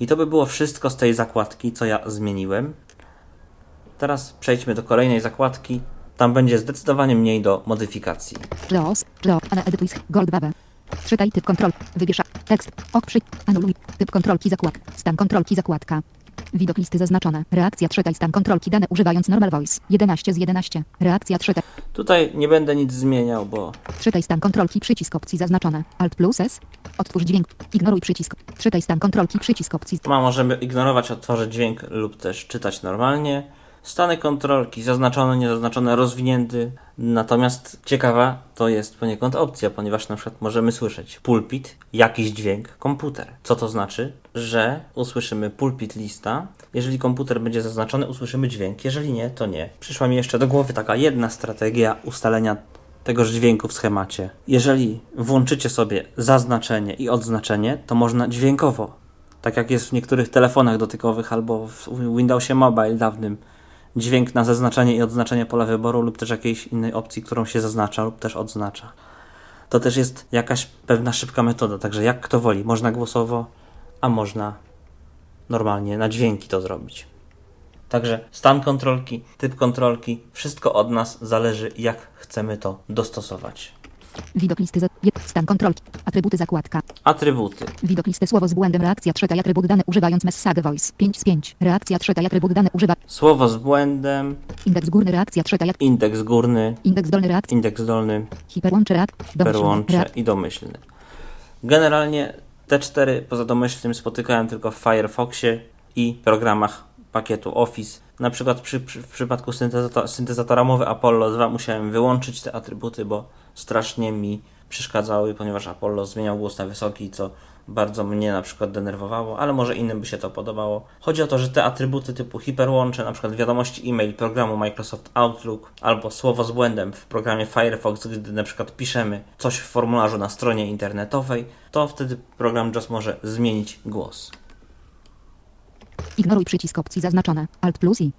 I to by było wszystko z tej zakładki, co ja zmieniłem. Teraz przejdźmy do kolejnej zakładki. Tam będzie zdecydowanie mniej do modyfikacji. Los, Lo, Ana Edytuj, Goldbabe. Czytaj typ kontrol. Wybierz tekst. Ok przy. Anuluj. Typ kontrolki zakład. Stan kontrolki zakładka. Widok listy zaznaczone. Reakcja czytaj stan kontrolki dane używając normal voice. 11 z 11. Reakcja czytaj. Tutaj nie będę nic zmieniał, bo Czytaj stan kontrolki przycisk opcji zaznaczone. Alt plus S. Odtwórz dźwięk. Ignoruj przycisk. Czytaj stan kontrolki przycisk opcji. ma, możemy ignorować, odtworzyć dźwięk lub też czytać normalnie. Stany kontrolki zaznaczone, niezaznaczone, rozwinięty. Natomiast ciekawa to jest poniekąd opcja, ponieważ na przykład możemy słyszeć pulpit, jakiś dźwięk, komputer. Co to znaczy? Że usłyszymy pulpit lista. Jeżeli komputer będzie zaznaczony, usłyszymy dźwięk. Jeżeli nie, to nie. Przyszła mi jeszcze do głowy taka jedna strategia ustalenia tegoż dźwięku w schemacie. Jeżeli włączycie sobie zaznaczenie i odznaczenie, to można dźwiękowo, tak jak jest w niektórych telefonach dotykowych albo w Windowsie Mobile dawnym, dźwięk na zaznaczenie i odznaczenie pola wyboru lub też jakiejś innej opcji, którą się zaznacza lub też odznacza. To też jest jakaś pewna szybka metoda, także jak kto woli, można głosowo, a można normalnie na dźwięki to zrobić. Także stan kontrolki, typ kontrolki, wszystko od nas zależy, jak chcemy to dostosować. Widok listy za... Stan kontrolki. Atrybuty zakładka. Atrybuty. Widok listy słowo z błędem reakcja czytaj atrybut dane używając message voice. 5 z 5. Reakcja czytaj atrybut dane używa. Słowo z błędem, Indeks górny reakcja czytaj at- indeks górny, Indeks dolny reakcja. indeks dolny, Hiperłącze reak. domyślny perłącze reak- i domyślny. Generalnie te cztery poza domyślnym spotykałem tylko w Firefoxie i programach pakietu Office. Na przykład przy, przy, w przypadku syntezatora, syntezatora mowy Apollo 2 musiałem wyłączyć te atrybuty, bo strasznie mi przeszkadzały, ponieważ Apollo zmieniał głos na wysoki, co bardzo mnie na przykład denerwowało, ale może innym by się to podobało. Chodzi o to, że te atrybuty typu hiperłącze, na przykład wiadomości e-mail programu Microsoft Outlook albo słowo z błędem w programie Firefox, gdy na przykład piszemy coś w formularzu na stronie internetowej, to wtedy program JAWS może zmienić głos. Ignoruj przycisk opcji zaznaczone. Alt plus i.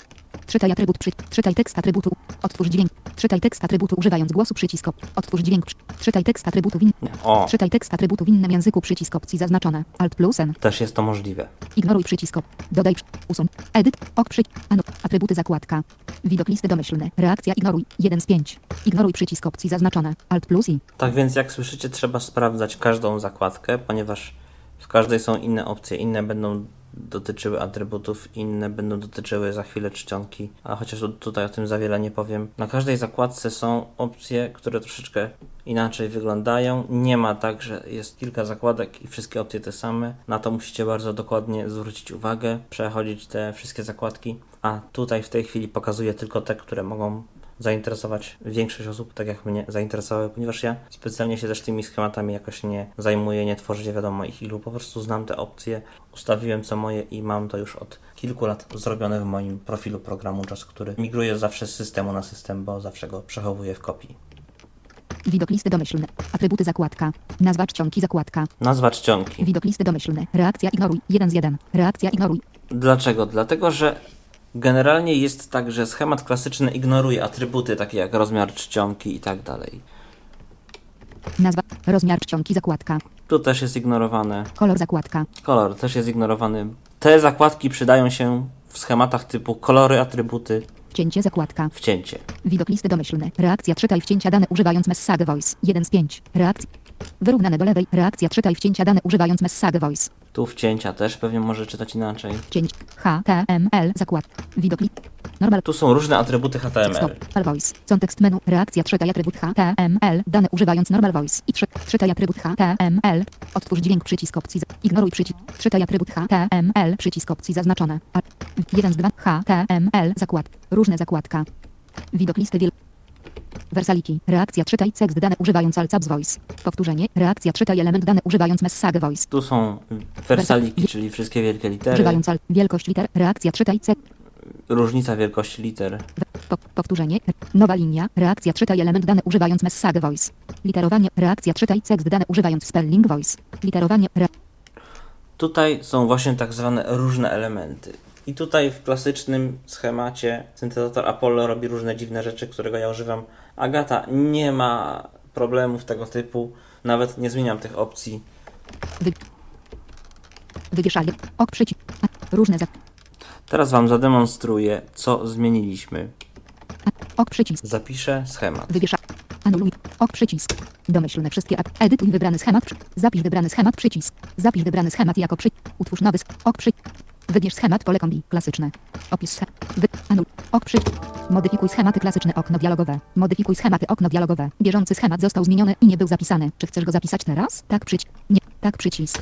Czytaj atrybut przy... Czytaj tekst atrybutu. Otwórz dźwięk. Czytaj tekst atrybutu używając głosu przycisk. Otwórz dźwięk. Czytaj tekst atrybutu w in... Nie. O, Czytaj tekst atrybutu w innym języku przycisk opcji zaznaczone. Alt plus N. też jest to możliwe. Ignoruj przycisk. Dodaj. Usuń. Edyt. Ok przy... Anu. Atrybuty zakładka. Widok listy domyślne. Reakcja ignoruj. 1 z 5. Ignoruj przycisk opcji zaznaczone. Alt plus i. Tak więc, jak słyszycie, trzeba sprawdzać każdą zakładkę, ponieważ w każdej są inne opcje. Inne będą dotyczyły atrybutów, inne będą dotyczyły za chwilę czcionki, a chociaż tu- tutaj o tym za wiele nie powiem. Na każdej zakładce są opcje, które troszeczkę inaczej wyglądają. Nie ma tak, że jest kilka zakładek i wszystkie opcje te same. Na to musicie bardzo dokładnie zwrócić uwagę, przechodzić te wszystkie zakładki, a tutaj w tej chwili pokazuję tylko te, które mogą zainteresować większość osób, tak jak mnie zainteresowały, ponieważ ja specjalnie się też tymi schematami jakoś nie zajmuję, nie tworzę nie wiadomo ich ilu, po prostu znam te opcje, ustawiłem co moje i mam to już od kilku lat zrobione w moim profilu programu JAWS, który migruje zawsze z systemu na system, bo zawsze go przechowuję w kopii. Widok listy domyślne. Atrybuty zakładka. Nazwa czcionki zakładka. Nazwa czcionki. Widok listy domyślne. Reakcja ignoruj. 1 z 1. Reakcja ignoruj. Dlaczego? Dlatego, że generalnie jest tak, że schemat klasyczny ignoruje atrybuty takie jak rozmiar czcionki i tak dalej. Nazwa. Rozmiar czcionki zakładka. Tu też jest ignorowane. Kolor zakładka. Kolor też jest ignorowany. Te zakładki przydają się w schematach typu kolory, atrybuty, Cięcie zakładka. wcięcie. Widok listy domyślne. Reakcja czytaj wcięcia dane używając message voice. 1 z 5. Reakcja. Wyrównane do lewej. Reakcja czytaj wcięcia dane używając message voice. Tu wcięcia też pewnie może czytać inaczej. Cięć. HTML zakład. Widok. Normal. Tu są różne atrybuty Stop. HTML. Normal voice. Kontekst menu. Reakcja czytaj atrybut HTML. Dane używając normal voice. I 3. Czytaj atrybut HTML. Otwórz dźwięk przycisk opcji. Ignoruj przycisk. Czytaj atrybut HTML. Przycisk opcji zaznaczone. A 1 z 2. HTML. Zakład. Różne zakładka. Widok listy wiel... Wersaliki. Reakcja czytaj tekst dane używając Alcaps Voice. Powtórzenie. Reakcja czytaj element dane używając Message Voice. Tu są wersaliki, czyli wszystkie wielkie litery. Używając al... wielkość liter. Reakcja czytaj tekst. Różnica wielkości liter. Po, powtórzenie. Nowa linia. Reakcja czytaj element dane używając Message Voice. Literowanie. Reakcja czytaj tekst dane używając Spelling Voice. Literowanie. Re... Tutaj są właśnie tak zwane różne elementy. I tutaj w klasycznym schemacie syntezator Apollo robi różne dziwne rzeczy, którego ja używam. Agata nie ma problemów tego typu. Nawet nie zmieniam tych opcji. Wy... Wywieszanie. Ok przycisk. Różne za... Teraz Wam zademonstruję, co zmieniliśmy. Ok przycisk. Zapiszę schemat. Wywiesza. Anuluj. Ok przycisk. Domyślne wszystkie ap. Edytuj wybrany schemat. Zapisz wybrany schemat przycisk. Zapisz wybrany schemat jako przy. Utwórz nowy. Ok przy. Wybierz schemat pole kombi. Klasyczne. Opis. Wy. Anul. Ok przy. Modyfikuj schematy klasyczne okno dialogowe. Modyfikuj schematy okno dialogowe. Bieżący schemat został zmieniony i nie był zapisany. Czy chcesz go zapisać teraz? Tak przycisk. Nie. Tak przycisk.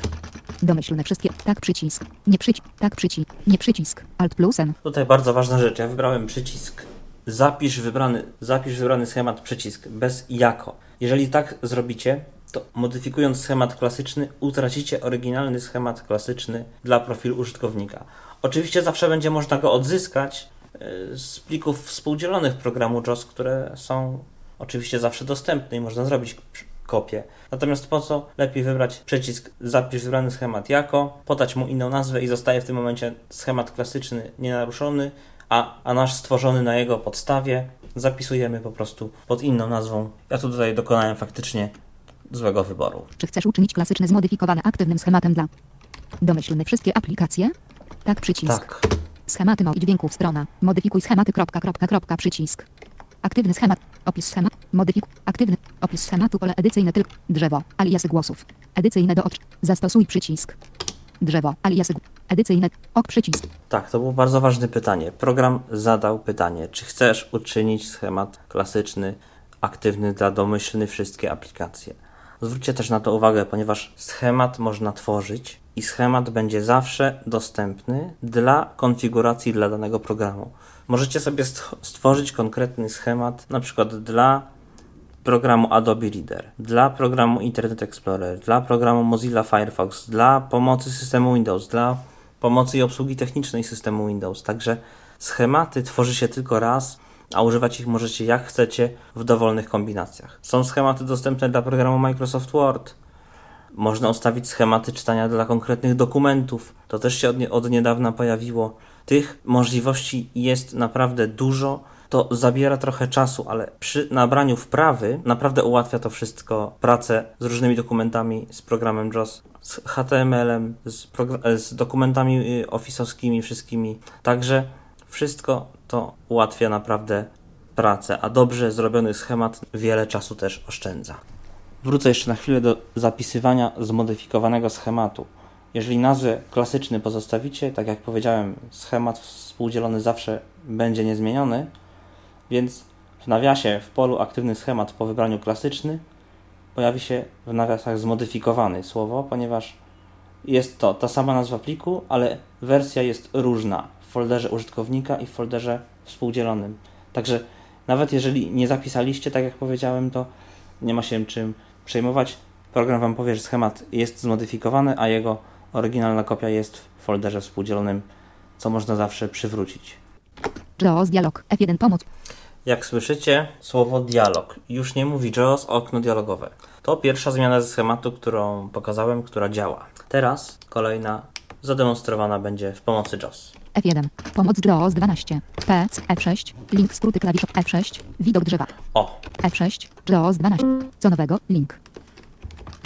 Domyślne wszystkie. Tak przycisk. Nie przycisk. Tak przycisk. Nie przycisk. Alt plus N. Tutaj bardzo ważna rzecz. Ja wybrałem przycisk zapisz wybrany, zapisz wybrany schemat przycisk bez jako. Jeżeli tak zrobicie, to modyfikując schemat klasyczny, utracicie oryginalny schemat klasyczny dla profilu użytkownika. Oczywiście zawsze będzie można go odzyskać e, z plików współdzielonych programu JOS, które są oczywiście zawsze dostępne i można zrobić kopię. Natomiast po co lepiej wybrać przycisk zapisz wybrany schemat jako, podać mu inną nazwę i zostaje w tym momencie schemat klasyczny nienaruszony, a, a nasz stworzony na jego podstawie zapisujemy po prostu pod inną nazwą. Ja tu tutaj dokonałem faktycznie złego wyboru. Czy chcesz uczynić klasyczny zmodyfikowany aktywnym schematem dla domyślne wszystkie aplikacje? Tak przycisk. Tak. Schematy mowy dźwięków strona. Modyfikuj schematy kropka, kropka, kropka, przycisk. Aktywny schemat. Opis schemat. Modyfikuj. Aktywny. Opis schematu pole edycyjne tylko. Drzewo. Aliasy głosów. Edycyjne do ocz. Zastosuj przycisk. Drzewo. Aliasy. Edycyjne. Ok przycisk. Tak, to było bardzo ważne pytanie. Program zadał pytanie, czy chcesz uczynić schemat klasyczny aktywny dla domyślnych wszystkie aplikacje. Zwróćcie też na to uwagę, ponieważ schemat można tworzyć i schemat będzie zawsze dostępny dla konfiguracji dla danego programu. Możecie sobie st- stworzyć konkretny schemat, na przykład dla programu Adobe Reader, dla programu Internet Explorer, dla programu Mozilla Firefox, dla pomocy systemu Windows, dla pomocy i obsługi technicznej systemu Windows. Także schematy tworzy się tylko raz, a używać ich możecie jak chcecie w dowolnych kombinacjach. Są schematy dostępne dla programu Microsoft Word. Można ustawić schematy czytania dla konkretnych dokumentów. To też się od, nie, od niedawna pojawiło. Tych możliwości jest naprawdę dużo. To zabiera trochę czasu, ale przy nabraniu wprawy naprawdę ułatwia to wszystko pracę z różnymi dokumentami, z programem JOS, z HTML-em, z, z dokumentami y, ofisowskimi, wszystkimi. Także wszystko to ułatwia naprawdę pracę, a dobrze zrobiony schemat wiele czasu też oszczędza. Wrócę jeszcze na chwilę do zapisywania zmodyfikowanego schematu. Jeżeli nazwę klasyczny pozostawicie, tak jak powiedziałem, schemat współdzielony zawsze będzie niezmieniony, więc w nawiasie w polu aktywny schemat po wybraniu klasyczny pojawi się w nawiasach zmodyfikowany słowo, ponieważ jest to ta sama nazwa pliku, ale wersja jest różna w folderze użytkownika i w folderze współdzielonym. Także nawet jeżeli nie zapisaliście, tak jak powiedziałem, to nie ma się czym przejmować. Program Wam powie, że schemat jest zmodyfikowany, a jego oryginalna kopia jest w folderze współdzielonym, co można zawsze przywrócić. JAWS dialog. F1 pomoc. Jak słyszycie, słowo dialog już nie mówi JAWS, okno dialogowe. To pierwsza zmiana ze schematu, którą pokazałem, która działa. Teraz kolejna zademonstrowana będzie w pomocy JAWS. F1. Pomoc JAWS 12. P. F6. Link skróty klawisz F6. Widok drzewa. O, F6. JAWS 12. Co nowego? Link.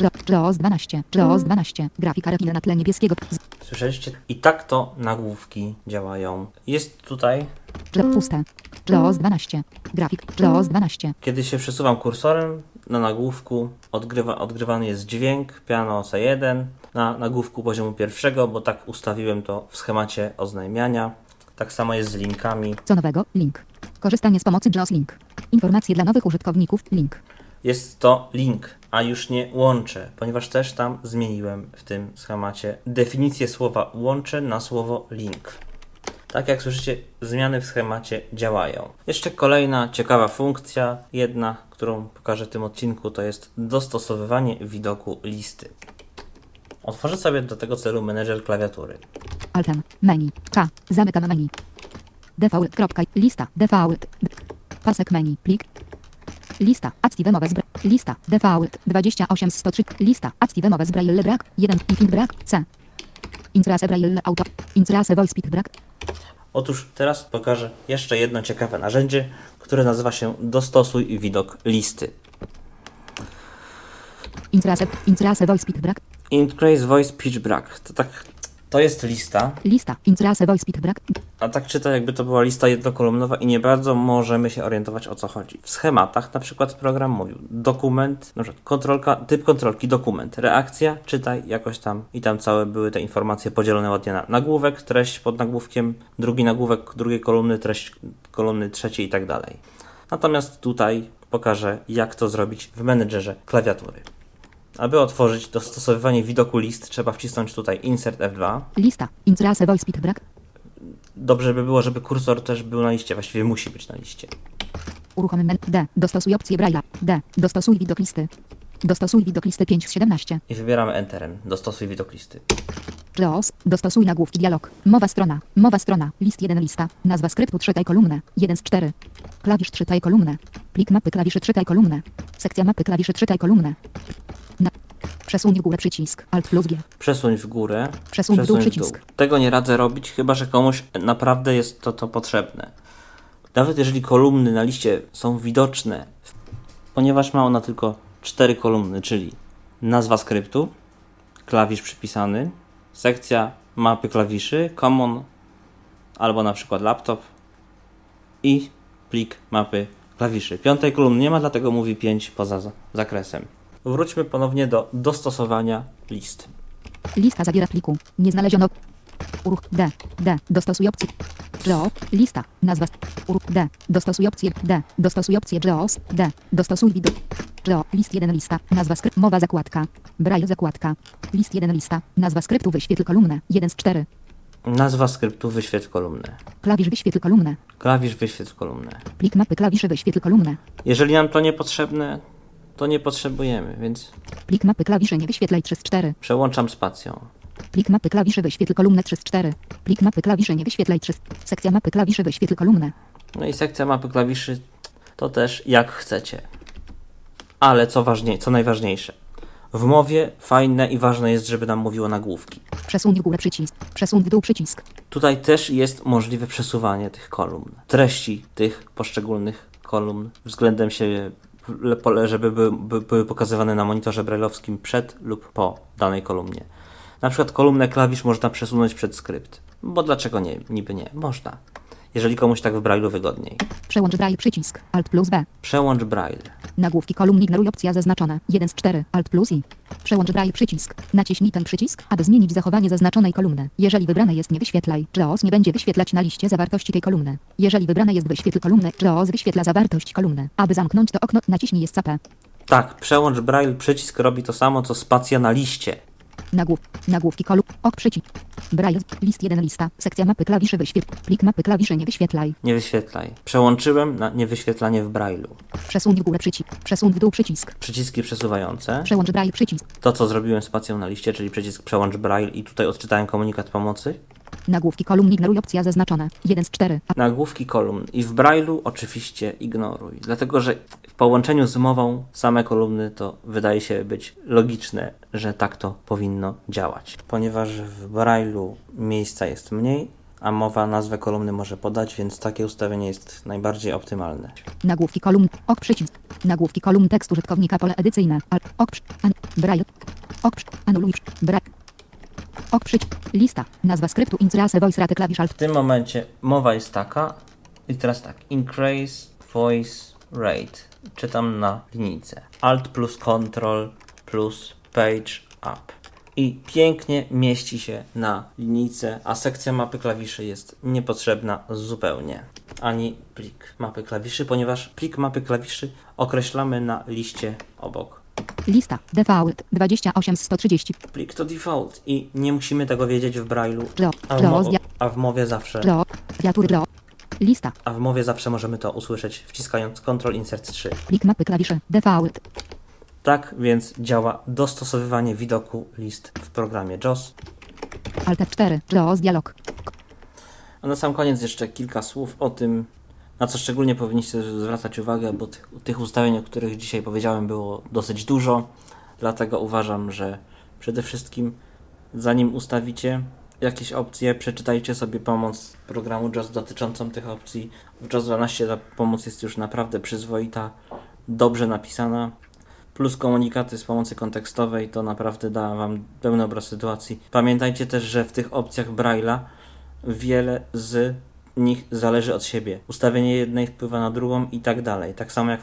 Ja- JAWS 12. JAWS 12. Grafika retina na tle niebieskiego. Słyszeliście? I tak to nagłówki działają. Jest tutaj, Puste. JAWS 12. Grafik. JAWS 12. kiedy się przesuwam kursorem, na nagłówku odgrywa, odgrywany jest dźwięk piano C1 na nagłówku poziomu pierwszego, bo tak ustawiłem to w schemacie oznajmiania. Tak samo jest z linkami. Co nowego? Link. Korzystanie z pomocy JAWS Link. Informacje dla nowych użytkowników. Link. Jest to link, a już nie łącze, ponieważ też tam zmieniłem w tym schemacie definicję słowa łącze na słowo link. Tak jak słyszycie, zmiany w schemacie działają. Jeszcze kolejna ciekawa funkcja, jedna, którą pokażę w tym odcinku, to jest dostosowywanie widoku listy. Otworzę sobie do tego celu menedżer klawiatury. Altem. Menu. K. Zamykam menu. Default. Kropka. Lista. Default. Pasek menu. Plik. Lista. Zbra. Lista. Default. 28 z 103. Lista. Brak. 1. Infin brak. C. Intrase braille auto. Intrase voice pick brak. Otóż teraz pokażę jeszcze jedno ciekawe narzędzie, które nazywa się Dostosuj widok listy. Intrase. Intrase voice pick brak. Increase Voice Pitch Brak. To tak To jest lista, Lista. Intrace voice speed brak. a tak czyta jakby to była lista jednokolumnowa i nie bardzo możemy się orientować o co chodzi. W schematach na przykład program mówił dokument, na przykład kontrolka, typ kontrolki, dokument, reakcja, czytaj jakoś tam i tam całe były te informacje podzielone ładnie na nagłówek, treść pod nagłówkiem, drugi nagłówek drugiej kolumny, treść kolumny trzeciej i tak dalej. Natomiast tutaj pokażę jak to zrobić w menedżerze klawiatury. Aby otworzyć dostosowywanie widoku list, trzeba wcisnąć tutaj Insert F2. Lista. Intrace voice speed brak. Dobrze by było, żeby kursor też był na liście, właściwie musi być na liście. Uruchom men. D. Dostosuj opcję Braille'a. D. Dostosuj widok listy. Dostosuj widok listy 5 z 17. I wybieramy Enterem. Dostosuj widok listy. JAWS. Dostosuj nagłówki dialog. Mowa strona. Mowa strona. List 1 lista. Nazwa skryptu czytaj kolumnę. 1 z 4. Klawisz czytaj kolumnę. Plik mapy klawiszy czytaj kolumnę. Sekcja mapy klawiszy czytaj kolumnę. Przesuń w górę przycisk. Alt plus G. Przesuń w górę. Przesuń w dół przycisk. Tego nie radzę robić, chyba że komuś naprawdę jest to, to potrzebne. Nawet jeżeli kolumny na liście są widoczne, ponieważ ma ona tylko cztery kolumny, czyli nazwa skryptu, klawisz przypisany, sekcja mapy klawiszy, common albo na przykład laptop i plik mapy klawiszy. Piątej kolumny nie ma, dlatego mówi 5 poza za- zakresem. Wróćmy ponownie do dostosowania list. Lista zawiera pliku. Nie znaleziono. Uruch D. D. Dostosuj opcję. JAWS. Lista. Nazwa. Uruch D. Dostosuj opcję D. Dostosuj opcję JAWS. D. Dostosuj widok. JAWS. List 1 lista. Nazwa skrypt. Mowa zakładka. Braille zakładka. List 1 lista. Nazwa skryptu wyświetl kolumnę. 1 z 4. Nazwa skryptu wyświetl kolumnę. Klawisz wyświetl kolumnę. Klawisz wyświetl kolumnę. Plik mapy klawiszy wyświetl kolumnę. Jeżeli nam to niepotrzebne, to nie potrzebujemy, więc Plik mapy klawiszy nie wyświetlaj 3 z 4. przełączam spacją. Plik mapy klawiszy wyświetl kolumnę 3 z 4. Plik mapy klawiszy nie wyświetlaj 3 z... Sekcja mapy klawiszy wyświetl kolumnę. No i sekcja mapy klawiszy to też jak chcecie. Ale co ważniej, co najważniejsze. W mowie fajne i ważne jest, żeby nam mówiło nagłówki. Przesuń w górę przycisk. Przesuń w dół przycisk. Tutaj też jest możliwe przesuwanie tych kolumn, treści tych poszczególnych kolumn względem siebie, żeby były, by- były pokazywane na monitorze brajlowskim przed lub po danej kolumnie. Na przykład kolumnę klawisz można przesunąć przed skrypt. Bo dlaczego nie? Niby nie. Można. Jeżeli komuś tak w brajlu wygodniej. Przełącz Braille przycisk. Alt plus B. Przełącz braille. Nagłówki kolumn ignoruj opcja zaznaczona. 1 z 4. Alt plus i. Przełącz Braille przycisk. Naciśnij ten przycisk, aby zmienić zachowanie zaznaczonej kolumny. Jeżeli wybrane jest nie wyświetlaj, JAWS nie będzie wyświetlać na liście zawartości tej kolumny. Jeżeli wybrane jest wyświetl kolumnę, JAWS wyświetla zawartość kolumny. Aby zamknąć to okno, naciśnij escape. Tak, przełącz braille przycisk robi to samo co spacja na liście. Nagłów, nagłówki kolumn, ok przycisk. Braille, list 1 lista, sekcja mapy klawiszy wyświetl, plik mapy klawiszy nie wyświetlaj. Nie wyświetlaj. Przełączyłem na niewyświetlanie w brailu. Przesuń w górę przycisk, przesuń w dół przycisk. Przyciski przesuwające. Przełącz Braille przycisk. To, co zrobiłem spacją na liście, czyli przycisk przełącz braille i tutaj odczytałem komunikat pomocy. Nagłówki kolumn ignoruj opcja zaznaczona. 1 z 4. Nagłówki kolumn i w brailu oczywiście ignoruj, dlatego że w połączeniu z mową same kolumny to wydaje się być logiczne, że tak to powinno działać. Ponieważ w brailu miejsca jest mniej, a mowa nazwę kolumny może podać, więc takie ustawienie jest najbardziej optymalne. Nagłówki kolumn, ok przycisk. Nagłówki kolumn tekst użytkownika pole edycyjne. Alt, ok, przy- an, braille. Ok, przy- anuluj, braille. Ok przycisk. Lista. Nazwa skryptu inserace voice rate klawisz alt. W tym momencie mowa jest taka i teraz tak, increase voice rate. Czytam na linijce. Alt plus Control plus Page Up. I pięknie mieści się na linijce, a sekcja mapy klawiszy jest niepotrzebna zupełnie. Ani plik mapy klawiszy, ponieważ plik mapy klawiszy określamy na liście obok. Lista. Default. 28 z 130. Plik to default i nie musimy tego wiedzieć w brailu, Ro, a w, mo- a w mowie zawsze. Lista. A w mowie zawsze możemy to usłyszeć wciskając Ctrl Insert 3. Plik mapy klawisze. Default. Tak więc działa dostosowywanie widoku list w programie JOS. Alt F4. JAWS dialog. A na sam koniec jeszcze kilka słów o tym, na co szczególnie powinniście zwracać uwagę, bo tych, tych ustawień, o których dzisiaj powiedziałem, było dosyć dużo. Dlatego uważam, że przede wszystkim zanim ustawicie jakieś opcje, przeczytajcie sobie pomoc programu JOS dotyczącą tych opcji. W JOS 12 ta pomoc jest już naprawdę przyzwoita, dobrze napisana. plus komunikaty z pomocy kontekstowej, to naprawdę da Wam pełny obraz sytuacji. Pamiętajcie też, że w tych opcjach Braille'a wiele z nich zależy od siebie. Ustawienie jednej wpływa na drugą i tak dalej. Tak samo jak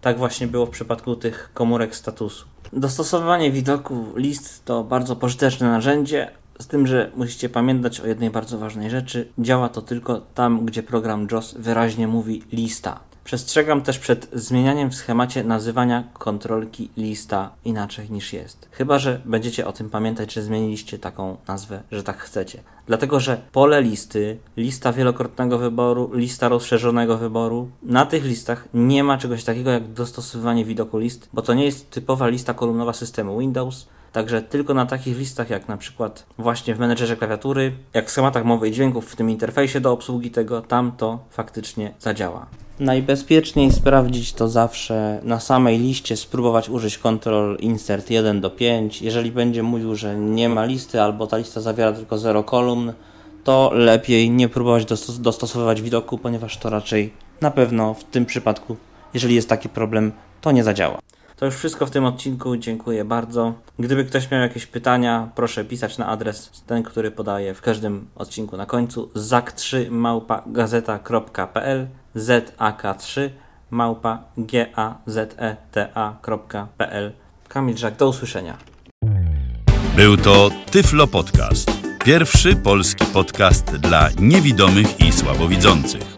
tak właśnie było w przypadku tych komórek statusu. Dostosowywanie widoku list to bardzo pożyteczne narzędzie, z tym, że musicie pamiętać o jednej bardzo ważnej rzeczy. Działa to tylko tam, gdzie program JOS wyraźnie mówi lista. Przestrzegam też przed zmienianiem w schemacie nazywania kontrolki lista inaczej niż jest. Chyba, że będziecie o tym pamiętać, że zmieniliście taką nazwę, że tak chcecie. Dlatego, że pole listy, lista wielokrotnego wyboru, lista rozszerzonego wyboru, na tych listach nie ma czegoś takiego jak dostosowywanie widoku list, bo to nie jest typowa lista kolumnowa systemu Windows, Także tylko na takich listach, jak na przykład właśnie w menedżerze klawiatury, jak w schematach mowy i dźwięków, w tym interfejsie do obsługi tego, tam to faktycznie zadziała. Najbezpieczniej sprawdzić to zawsze na samej liście, spróbować użyć Ctrl Insert 1 do 5. Jeżeli będzie mówił, że nie ma listy albo ta lista zawiera tylko 0 kolumn, to lepiej nie próbować dostos dostosowywać widoku, ponieważ to raczej na pewno w tym przypadku, jeżeli jest taki problem, to nie zadziała. To już wszystko w tym odcinku. Dziękuję bardzo. Gdyby ktoś miał jakieś pytania, proszę pisać na adres ten, który podaję w każdym odcinku na końcu zak3 małpa-gazeta.pl zak3 małpa gazeta.pl Kamil Żak, do usłyszenia. Był to Tyflo Podcast. Pierwszy polski podcast dla niewidomych i słabowidzących.